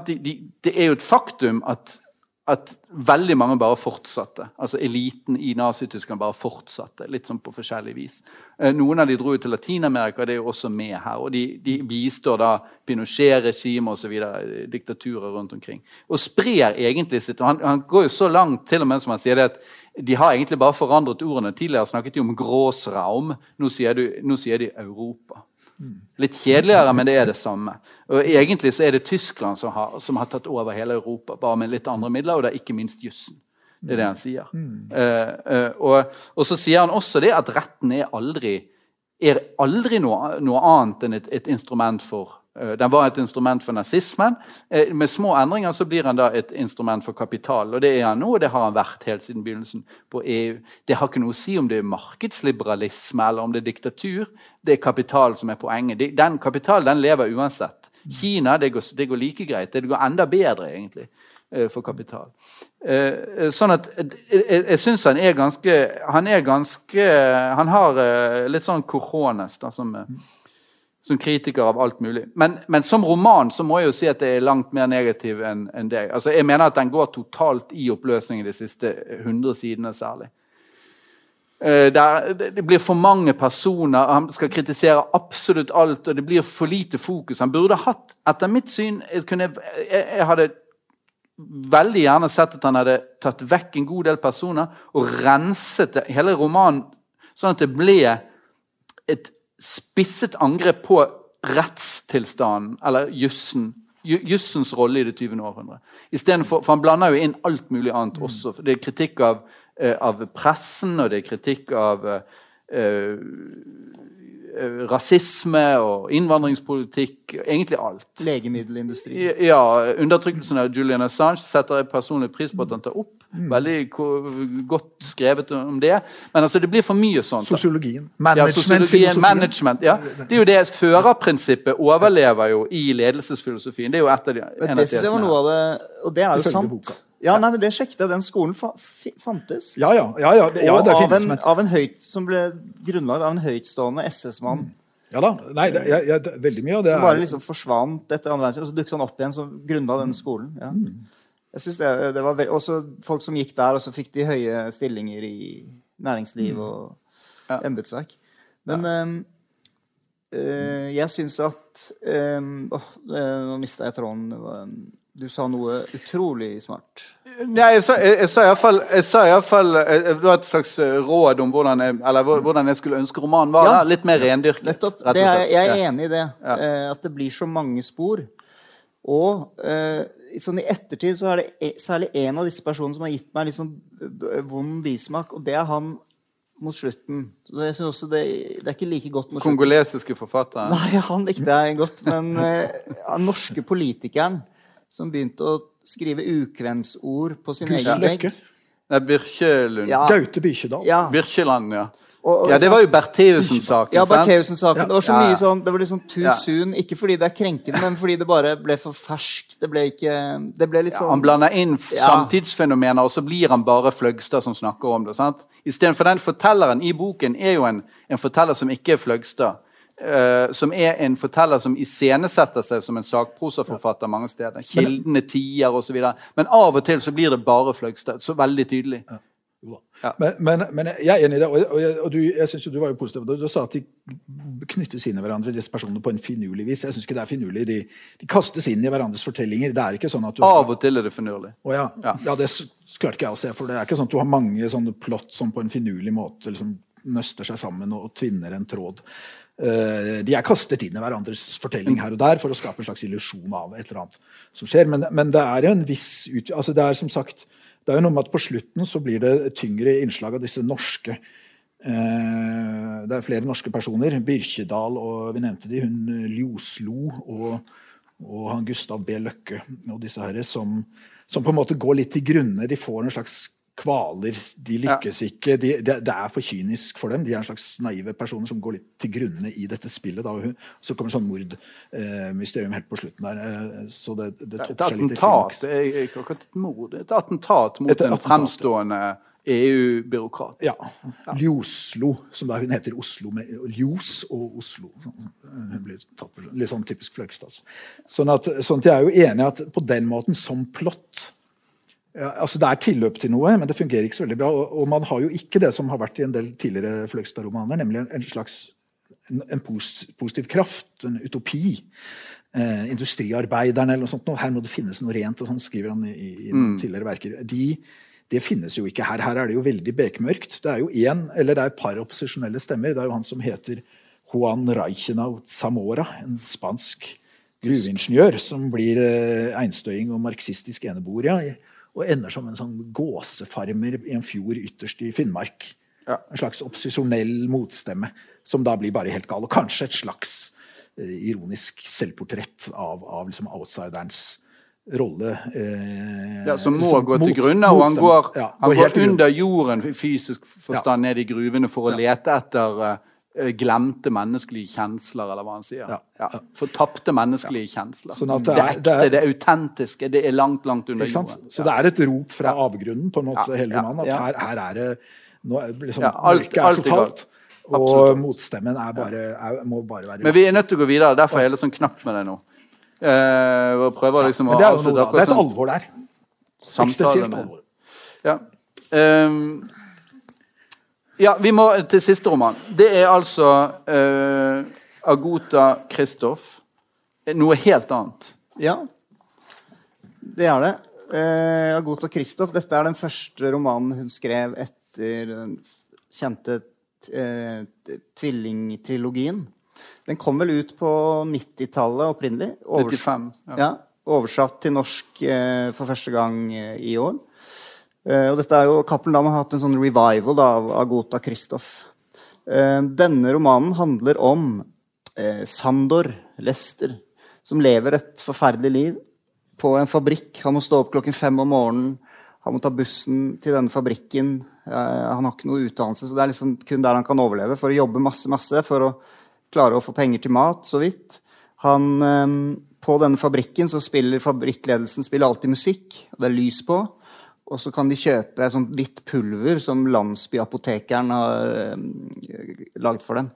de, de, det er jo et faktum at at veldig mange bare fortsatte. Altså Eliten i Nazi-Tyskland bare fortsatte. Litt sånn på forskjellig vis. Eh, noen av de dro til Latin-Amerika, det er jo også med her. Og de, de bistår da Pinochet-regimet osv. Diktaturer rundt omkring. Og sprer egentlig sitt han, han, går jo så langt til og med som han sier det at de har egentlig bare forandret ordene. Tidligere snakket de om Gråsraum. Nå sier, du, nå sier de Europa. Litt kjedeligere, men det er det samme. Og Egentlig så er det Tyskland som har, som har tatt over hele Europa, bare med litt andre midler, og det er ikke minst jussen. Det er det han sier. Mm. Uh, uh, og, og, så sier han også det at retten er aldri, er aldri noe, noe annet enn et, et instrument for den var et instrument for nazismen. Eh, med små endringer så blir han da et instrument for kapital. Og det er han nå, og det har han vært helt siden begynnelsen på EU. Det har ikke noe å si om det er markedsliberalisme eller om det er diktatur. Det er kapital som er poenget. Den kapitalen den lever uansett. Kina det går, det går like greit. Det går enda bedre, egentlig eh, for kapital. Sånn at jeg syns han er ganske Han er ganske Han har litt sånn korones, da, som som kritiker av alt mulig. Men, men, som roman så må jeg jo si at det er langt mer negativ enn en det. Altså, jeg mener at den går totalt i oppløsning de siste 100 sidene særlig. Uh, der, det blir for mange personer, han skal kritisere absolutt alt, og det blir for lite fokus. Han burde hatt, etter mitt syn jeg, kunne, jeg, jeg hadde veldig gjerne sett at han hadde tatt vekk en god del personer og renset hele romanen sånn at det ble et spisset angrep på rettstilstanden, eller jussen. Jussens rolle i det 20. århundre. For, for han blander jo inn alt mulig annet også. Det er kritikk av, eh, av pressen, og det er kritikk av uh, rasisme og innvandringspolitikk. Egentlig alt. Legemiddelindustri. Ja. Undertrykkelsen av Julian Assange setter jeg personlig pris på at han tar opp. Mm. Veldig godt skrevet om det. Men altså, det blir for mye sånt. Sosiologien. Management. Ja, sosiologien, management ja. Det er jo det Førerprinsippet overlever jo i ledelsesfilosofien. Det er jo et av de, en av det, og det er jo sant. Ja, nei, men det sjekket jeg. Den skolen fa fantes. Ja, ja. ja, ja, det, ja og av, en, men av en høyt, som ble grunnlagt av en høytstående SS-mann. Ja da. Nei, det, jeg, jeg, veldig mye av det Som bare liksom forsvant etter andre verdenskrig, og så dukket han opp igjen som grunnla denne skolen. Ja. Jeg synes det, det var veld... Også folk som gikk der, og så fikk de høye stillinger i næringsliv og Ja. embetsverk. Men ja. øh, jeg syns at øh, eh, Nå mista jeg tråden. Det var, Du sa noe utrolig smart. Nei, jeg sa, jeg, jeg sa iallfall Det var et slags eh, råd om hvordan jeg, eller hvordan jeg skulle ønske romanen var. Ja. Litt mer rendyrket. Nettopp. Det er, jeg er enig i det. Ja. Eh, at det blir så mange spor. Og eh, sånn i ettertid så er det e særlig en av disse personene som har gitt meg litt sånn vond bismak, og det er han mot slutten. Så jeg synes også det, det er ikke like godt mot slutten. Kongolesiske forfatteren? Nei, han likte jeg godt. Men den norske politikeren som begynte å skrive ukvemsord på sin egen vegg. Nei, Birkjelund. Ja. Gaute Birkjedal. Ja. Birkjeland, ja. Og- og- Ja, Det var jo Bertheussen-saken. Ja? Bertheussen-saken. Det var så mye sånn Det var litt sånn too Ja. soon. Ikke fordi det er krenkende, men fordi det bare ble for ferskt. Det ble ikke Det ble litt Ja, sånn han blander inn Ja. samtidsfenomener, og så blir han bare Fløgstad som snakker om det. sant? Istedenfor den fortelleren i boken er jo en, en forteller som ikke er Fløgstad. Eh, som er en forteller som iscenesetter seg som en sakprosaforfatter mange steder. Kildene tier osv. Men av og til så blir det bare Fløgstad. Så veldig tydelig. Ja. Ja. Men, men, men jeg er enig i det. Og, og, og du, jeg synes jo du var jo positiv. Du, du sa at de knyttes inn i hverandre, disse personene, på en finurlig vis. Jeg syns ikke det er finurlig. De, de kastes inn i hverandres fortellinger. Det er ikke sånn at du Av og til er det finurlig. Å ja. Ja. ja, det klarte ikke jeg å se. For det er ikke sånn at du har mange sånne plott som på en finurlig måte liksom nøster seg sammen og tvinner en tråd. Eh, de er kastet inn i hverandres fortelling her og der for å skape en slags illusjon av et eller annet som skjer. Men, men det er jo en viss ut... Altså det er som sagt det er jo noe med at På slutten så blir det tyngre innslag av disse norske eh, Det er flere norske personer. Byrkjedal og vi nevnte de, hun Ljoslo og, og han Gustav B. Løkke og disse herre som, som på en måte går litt til grunne. De får en slags kvaler. De lykkes ikke. De, det, det er for kynisk for dem. De er en slags naive personer som går litt til grunne i dette spillet. Da. Så kommer sånn mordmysterium helt på slutten der. eh, Så det, det topper seg litt i attentat er ikke akkurat et mord. Et attentat mot Et en fremstående EU-byråkrat. Ja. Ljoslo, som da hun heter Oslo med Ljos og Oslo. Hun blir tatt litt sånn typisk Fløgstad. Sånn at, sånn at jeg er jo enig at på den måten, som plott ja, altså Det er tilløp til noe, men det fungerer ikke så veldig bra. Og, og man har jo ikke det som har vært i en del tidligere Fløgstad-romaner, nemlig en, en slags en, en pos, positiv kraft, en utopi. Eh, industriarbeiderne eller noe sånt. Her må det finnes noe rent, og sånn skriver han i, i, i noen tidligere verker. De, det finnes jo ikke her. Her er det jo veldig bekmørkt. Det er jo en, eller det er et par opposisjonelle stemmer. Det er jo han som heter Juan Reichenau Zamora, en spansk gruveingeniør som blir eh, einstøing og marxistisk eneboer. Ja, og ender som en sånn gåsefarmer i en fjord ytterst i Finnmark. Ja. En slags opposisjonell motstemme som da blir bare helt gal. Og kanskje et slags eh, ironisk selvportrett av, av liksom outsiderens rolle. Eh, Ja, som må liksom gå til mot- grunne, og han går, ja, går, han går under jorden i fysisk forstand ned i gruvene for å lete etter eh, glemte menneskelige kjensler, eller hva han sier. Ja, Ja. Fortapte menneskelige kjensler. Sånn det, er det, ekte, det det autentiske, det er langt, langt under jorden. Så det er et rop fra avgrunnen på en måte, Ja, hele ja, romanen. At her, her er det nå liksom, alt- er alt totalt. Og Absolutt. motstemmen er bare, er, må bare være Men vi er nødt til å gå videre, derfor er jeg litt sånn knapp med deg nå. Eh, og prøver liksom ja, det er noe. Det er et sånn alvor der. Ekstensivt alvor. Ja. Ehm, ja, vi må til siste roman. Det er altså uh, Agota Kristoff. Noe helt annet. Ja, det er det. Uh, Agota Kristoff, dette er den første romanen hun skrev etter den kjente uh, tvillingtrilogien. Den kom vel ut på 90-tallet opprinnelig. Overs- 95. Ja. Ja, oversatt til norsk uh, for første gang eh, i år. Eh, og dette er jo, Cappelen Dam har hatt en sånn revival da, av Agota Kristoff. Eh, denne romanen handler om eh, Sandor Lester, som lever et forferdelig liv på en fabrikk. Han må stå opp klokken fem om morgenen. Han må ta bussen til denne fabrikken. Han har ikke noe utdannelse, så det er liksom kun der han kan overleve. For å jobbe masse, masse for å klare å få penger til mat, så vidt. Han, på denne fabrikken så spiller fabrikkledelsen spiller alltid musikk, og det er lys på. Og så kan de kjøpe sånt hvitt pulver som landsbyapotekeren har eh, laget for dem.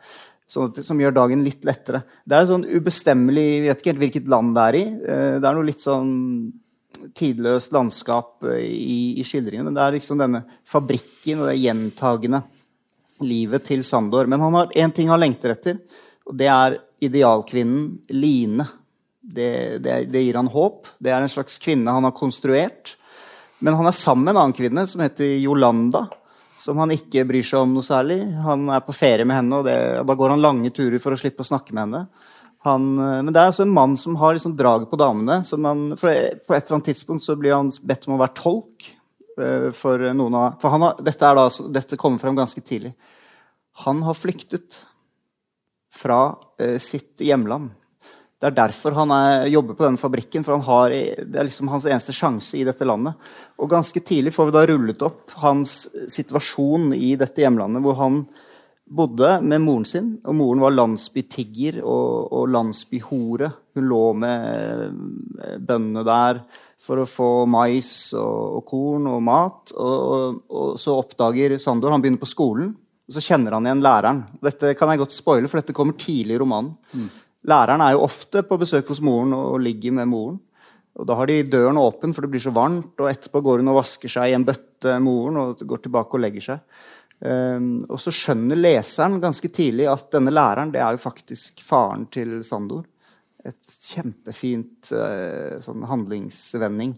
Så, som gjør dagen litt lettere. Det er sånn ubestemmelig Jeg vet ikke helt hvilket land det er i. Eh, det er noe litt sånn tidløst landskap eh, i, i skildringen. Men det er liksom denne fabrikken og det gjentagende livet til Sandor. Men han har én ting han lengter etter, og det er idealkvinnen Line. Det, det, det, gir han håp. Det er en slags kvinne han har konstruert. Men han er sammen med en annen kvinne som heter Jolanda. Som han ikke bryr seg om noe særlig. Han er på ferie med henne, og, det, da går han lange turer for å slippe å snakke med henne. Han, men det er altså en mann som har liksom draget på damene. Han, på et eller annet tidspunkt så blir han bedt om å være tolk. Eh, for noen av, for har, dette, da, dette, kommer frem ganske tidlig. Han har flyktet fra uh, sitt hjemland. Det er derfor han er, jobber på denne fabrikken. for har, Det er liksom hans eneste sjanse i dette landet. Og ganske tidlig får vi da rullet opp hans situasjon i dette hjemlandet, hvor han bodde med moren sin. Og moren var landsbytigger og, og landsbyhore. Hun lå med bøndene der for å få mais og, og korn og mat. Og, og, så oppdager Sandor Han begynner på skolen, og så kjenner han igjen læreren. Dette kan jeg godt spoile, for dette kommer tidlig i romanen. Mm. Læreren er jo ofte på besøk hos moren og ligger med moren. Og Da har de døren åpen, for det blir så varmt. og Etterpå går hun og vasker seg i en bøtte, moren, og går tilbake og legger seg. Um, og så skjønner leseren ganske tidlig at denne læreren det er jo faktisk faren til Sandor. Et kjempefint uh, sånn handlingsvending.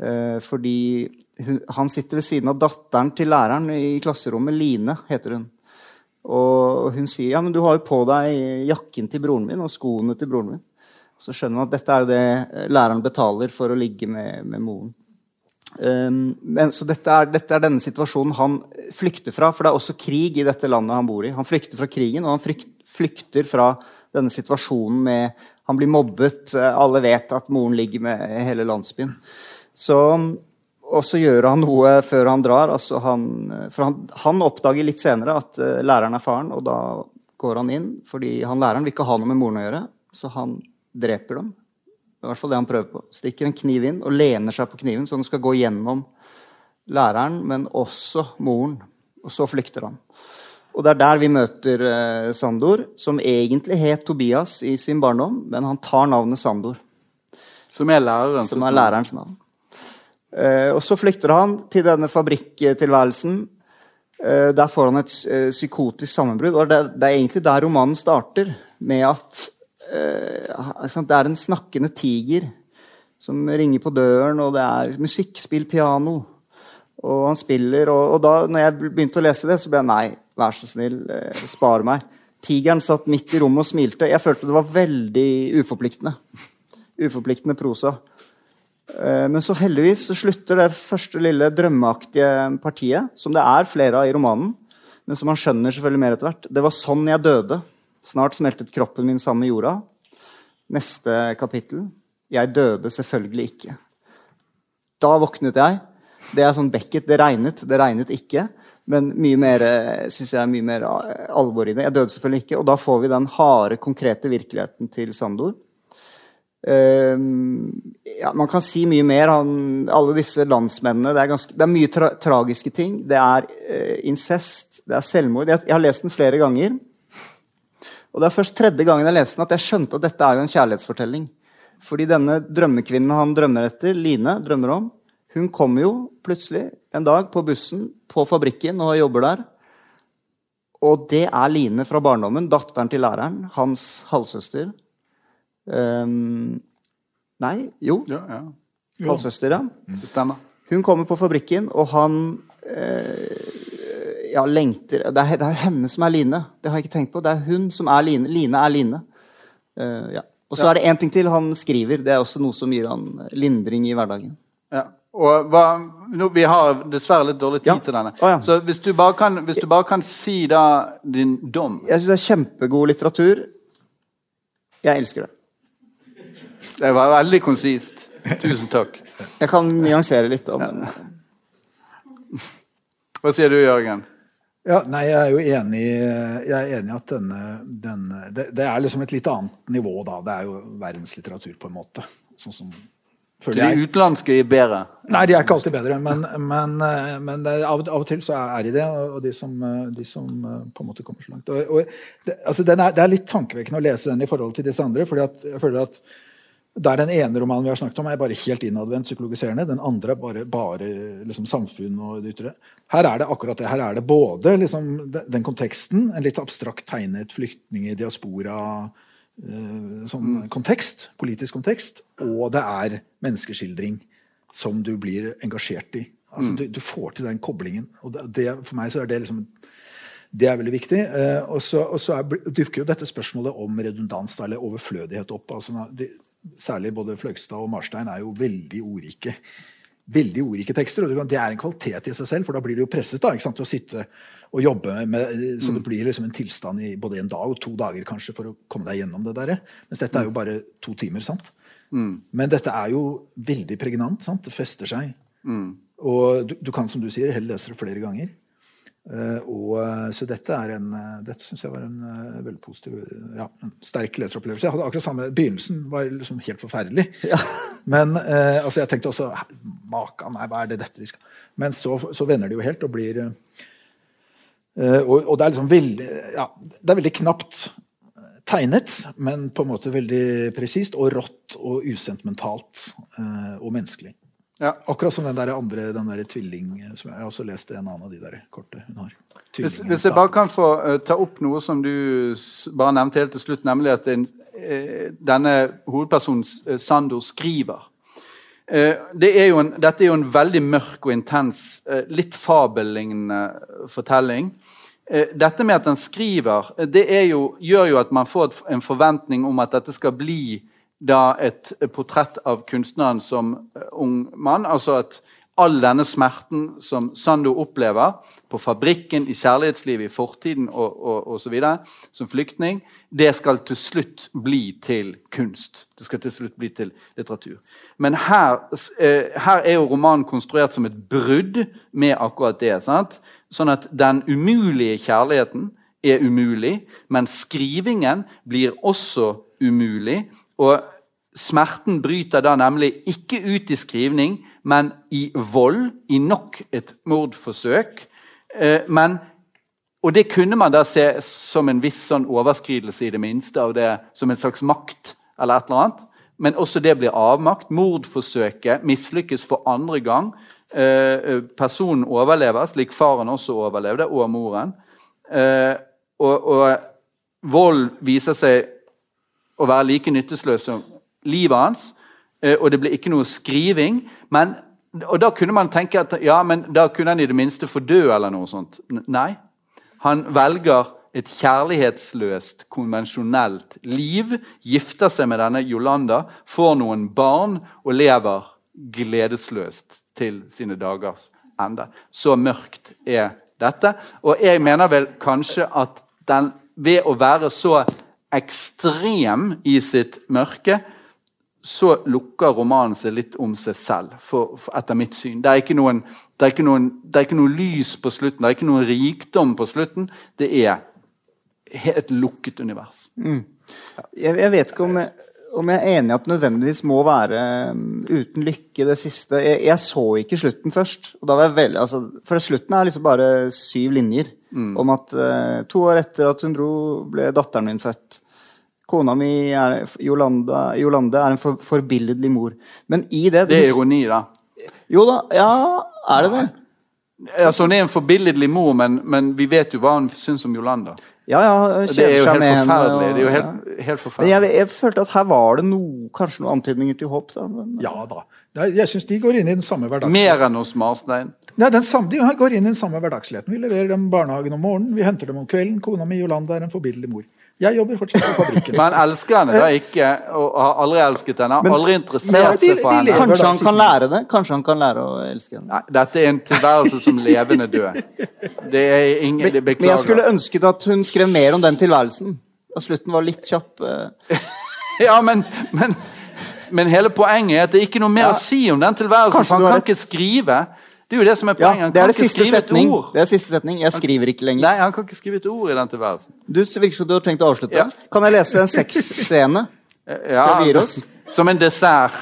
Uh, fordi hun, han sitter ved siden av datteren til læreren i klasserommet. Line heter hun. Og hun sier ja, men du har jo på deg jakken til broren min og skoene til broren min. Så skjønner man at dette er jo det læreren betaler for å ligge med, med moren. Um, men, så dette er, dette er, denne situasjonen han flykter fra, for det er også krig i dette landet han bor i. Han flykter fra krigen, og han frykt, flykter fra denne situasjonen med Han blir mobbet, alle vet at moren ligger med hele landsbyen. Så, og så gjør han noe før han drar. Altså han, for han, han, oppdager litt senere at uh, læreren er faren, og da går han inn fordi han læreren vil ikke ha noe med moren å gjøre, så han dreper dem. Det er i hvert fall det han prøver på. Stikker en kniv inn og lener seg på kniven, så den skal gå gjennom læreren, men også moren. Og så flykter han. Og det er der vi møter eh, Sandor, som egentlig het Tobias i sin barndom, men han tar navnet Sandor. Som er lærerens, som er lærerens navn. Eh, og så flykter han til denne fabrikktilværelsen. Eh, der får han et eh, psykotisk sammenbrudd. Og det er, egentlig der romanen starter, med at det er en snakkende tiger som ringer på døren, og det er musikkspill, piano. Og han spiller, og, og da når jeg begynte å lese det, så ble jeg nei, vær så snill, spare spar meg. Tigeren satt midt i rommet og smilte. Jeg følte det var veldig uforpliktende. Uforpliktende prosa. Eh, men så heldigvis så slutter det første lille drømmeaktige partiet, som det er flere av i romanen, men som man skjønner selvfølgelig mer etter hvert. Det var sånn jeg døde. Snart smeltet kroppen min sammen med jorda. Neste kapittel. Jeg døde selvfølgelig ikke. Da våknet jeg. Det er sånn Beckett. Det regnet. Det regnet ikke. Men mye mer, synes jeg er mye mer alvor i det. Jeg døde selvfølgelig ikke. Og da får vi den harde, konkrete virkeligheten til Sandor. Uh, ja, man kan si mye mer. Han, alle disse landsmennene Det er, ganske, det er mye tra tragiske ting. Det er uh, incest, det er selvmord. Jeg, jeg, har lest den flere ganger. Og Det er først tredje gangen jeg leste den at jeg skjønte at dette er en kjærlighetsfortelling. Fordi denne drømmekvinnen han drømmer etter, Line, drømmer om, hun kommer jo plutselig en dag på bussen på fabrikken og jobber der. Og det er Line fra barndommen, datteren til læreren, hans halvsøster. Um, nei, jo. Ja, ja. Halvsøster, ja. Det stemmer. Hun kommer på fabrikken, og han eh, ja, lengter det er, det er, henne som er Line. Det har jeg ikke tenkt på. Det er hun som er Line. Line er Line. Uh, ja. Og så ja. er det én ting til han skriver. Det er også noe som gir han lindring i hverdagen. Ja. Og hva, nå, Vi har dessverre litt dårlig tid ja. til denne. Oh, ja. Så hvis du, kan, hvis du, bare kan, si da din dom Jeg syns det er kjempegod litteratur. Jeg elsker det. Det var veldig konsist. Tusen takk. Jeg kan nyansere litt. Om, Hva sier du, Jørgen? Ja, nei, Jeg er jo enig, jeg er enig at denne, denne det, det, er liksom et litt annet nivå, da. Det er jo verdenslitteratur, på en måte. Sånn som Så de utenlandske er bedre? Nei, de er ikke alltid bedre. Men, men, men av, av, og til så er de det, og de som, de som på en måte kommer så langt. Og, og det, altså er, det, er, litt tankevekkende å lese den i forhold til disse andre. fordi jeg føler at der den ene romanen vi har snakket om, er bare helt innadvendt psykologiserende. Den andre er bare, bare liksom, samfunn og det ytre. Her er det akkurat det. Her er det både liksom, den konteksten, en litt abstrakt tegnet flyktning i diaspora Eh, sånn mm. kontekst, politisk kontekst, og det er menneskeskildring som du blir engasjert i. Altså, mm. du, du, får til den koblingen. og det, det, For meg så er det liksom det er veldig viktig. Eh, og så, er, dukker jo dette spørsmålet om redundans eller overflødighet opp. Altså, de, særlig både Fløgstad og Marstein er jo veldig ordrike. Veldig ordrike tekster, og det er en kvalitet i seg selv, for da blir du jo presset da, til å sitte og jobbe med, så det mm. blir liksom en tilstand i både en dag og to dager kanskje for å komme deg gjennom det der. Mens dette er jo bare to timer. sant? Mm. Men dette er jo veldig pregnant. sant? Det fester seg. Mm. Og du, du, kan, som du sier, heller lese det flere ganger. Uh, og, uh, så dette en uh, dette syns jeg var en veldig positiv ja, en sterk leseropplevelse. Jeg hadde akkurat samme, Begynnelsen var liksom helt forferdelig. Ja. Men altså jeg tenkte også Makan, nei, hva er det dette vi skal Men så, så vender det jo helt og blir Eh, og, og, det er liksom veldig ja, det er veldig knapt tegnet, men på en måte veldig presist og rått og usentimentalt eh, og menneskelig. Ja. Akkurat som den der andre den der tvilling som Jeg har også lest en annen av de der korte hun har. Hvis, hvis, jeg bare kan få uh, ta opp noe som du bare nevnte helt til slutt, nemlig at den, uh, denne hovedpersonen uh, Sando skriver. Det er en, dette er jo en veldig mørk og intens, litt fabellignende fortelling. Eh, dette med at han skriver, eh, det jo, gjør jo at man får en forventning om at dette skal bli da et portrett av kunstneren som eh, ung mann. Altså at all denne smerten som Sando opplever på fabrikken, i kjærlighetslivet, i fortiden og, videre, som flyktning, det skal til slutt bli til kunst. Det skal til slutt bli til litteratur. Men her, her er jo romanen konstruert som et brudd med akkurat det. sant? Sånn at den umulige kjærligheten er umulig, men skrivingen blir også umulig. Og smerten bryter da nemlig ikke ut i skrivning, men i vold, i nok et mordforsøk. Eh, men, og det kunne man da se som en viss sånn overskridelse, i det minste, av det som en slags makt eller et eller annet. Men også det blir avmakt. Mordforsøket mislykkes for andre gang. Eh, personen overlever, slik faren også overlevde, og moren. Eh, og, og, vold viser seg å være like nytteløs som livet hans. og det ble ikke noe skriving. Men, og da kunne man tenke at ja, men da kunne han i det minste få dø, eller noe sånt. Nei. Han velger et kjærlighetsløst, konvensjonelt liv. Gifter seg med denne Jolanda, får noen barn og lever gledesløst til sine dagers ende. Så mørkt er dette. Og jeg mener vel kanskje at den, ved å være så ekstrem i sitt mørke, så lukker romanen seg litt om seg selv, for, for etter mitt syn. Det er, noen, det, er noen, det er ikke noe lys på slutten, det er ikke noen rikdom på slutten. Det er et lukket univers. Mm. Jeg, jeg, vet ikke om jeg om jeg er enig i at det nødvendigvis må være um, uten lykke det siste. Jeg, jeg så ikke slutten først. Veldig, altså, for slutten er liksom bare syv linjer mm. om at eh, to år etter at hun dro, ble datteren min født. Kona mi, er, Jolanda, Jolande, er en for, forbilledlig mor. Men i det Det er ironi, da. Jo da. Ja, er det det? Altså, hun er en forbilledlig mor, men, men vi vet jo hva hun syns om Jolanda. Ja, ja, det er jo helt forferdelig. det er jo helt, helt forferdelig. Men jeg, jeg, følte at her var det no, kanskje noen antydninger til håp. Da. Men, ja da. Jeg syns de går inn i den samme hverdagen. Mer enn hos Marstein? Ja, samme, de går inn i den samme hverdagsligheten. Vi leverer dem barnehagen om morgenen, vi henter dem om kvelden. Kona mi Jolanda er en forbilledlig mor. Jeg jobber fortsatt på fabrikken. Men elsker henne da ikke? Og har aldri elsket henne? Men, aldri interessert seg for henne? Kanskje han kan lære det? Kanskje han kan lære å elske henne? Nei, dette er en tilværelse som levende død. Det er ingen, det beklager. Men jeg skulle ønsket at hun skrev mer om den tilværelsen. At slutten var litt kjapp. Uh... ja, men, men, men, hele poenget er at det er ikke noe mer ja. å si om den tilværelsen. for han kan ikke skrive. Det er jo det som er poenget. Ja, det er det siste setning. Det er siste setning. Jeg skriver ikke lenger. Nei, Han kan ikke skrive et ord i den tilværelsen. Du virker som du har tenkt å avslutte. Ja. Kan jeg lese en sexscene? Ja, som en dessert.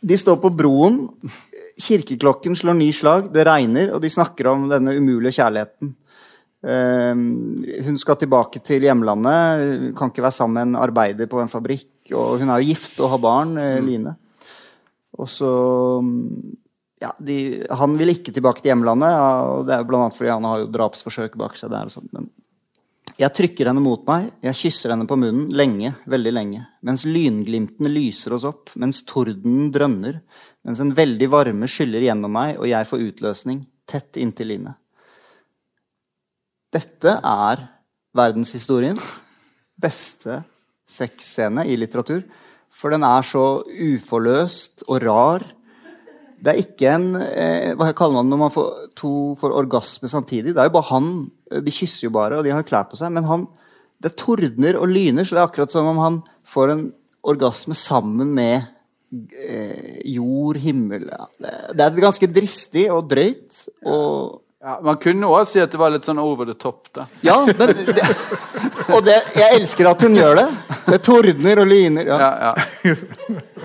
De står på broen. Kirkeklokken slår ni slag, det regner, og de snakker om denne umulige kjærligheten. Uh, hun skal tilbake til hjemlandet, hun kan ikke være sammen med en arbeider på en fabrikk. Og hun er jo gift og har barn, uh, Line. Og så ja, de, Han vil ikke tilbake til hjemlandet, og det er bl.a. fordi han har jo drapsforsøk bak seg der. og sånt, men jeg trykker henne mot meg, jeg kysser henne på munnen lenge, veldig lenge, mens lynglimtene lyser oss opp, mens tordenen drønner, mens en veldig varme skyller gjennom meg, og jeg får utløsning, tett inntil Line. Dette er verdenshistoriens beste sexscene i litteratur, for den er så uforløst og rar. Det er ikke en eh, Hva kaller man det når man får to får orgasme samtidig? Det er jo bare han de kysser jo bare, og de har klær på seg. Men han, det tordner og lyner, så det er akkurat som om han får en orgasme sammen med eh, jord, himmel ja. det, det, er ganske dristig og drøyt. Og ja, Man kunne òg si at det var litt sånn over the top. da. Ja, men det, og det, jeg elsker at hun gjør det. Det tordner og lyner. Ja. Ja, ja.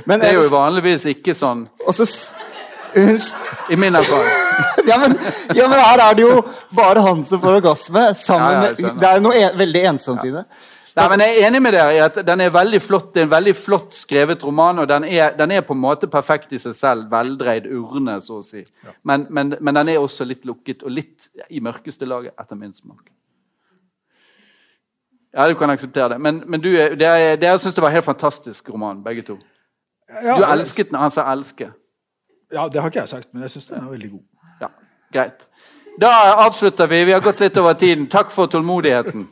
Men, det er jo vanligvis ikke sånn. Så hun, I min erfaring. ja, men, ja, men, her er det jo bare han som får orgasme. Sammen med, det er noe en, veldig ensomt i det. Nei, men Jeg er enig med dere i at den er veldig flott, det er en veldig flott skrevet roman. og den er, den er, på en måte perfekt i seg selv. Veldreid urne, så å si. Men, men, men, den er også litt lukket og litt i mørkeste laget, etter min smak. Ja, du kan akseptere det. Men, men du, dere, dere syns det var en helt fantastisk roman, begge to. Du elsket den, han sa 'elske'. Ja, Det har ikke jeg sagt, men jeg syns den er veldig god. Ja, Greit. Da avslutter vi. Vi har gått litt over tiden. Takk for tålmodigheten.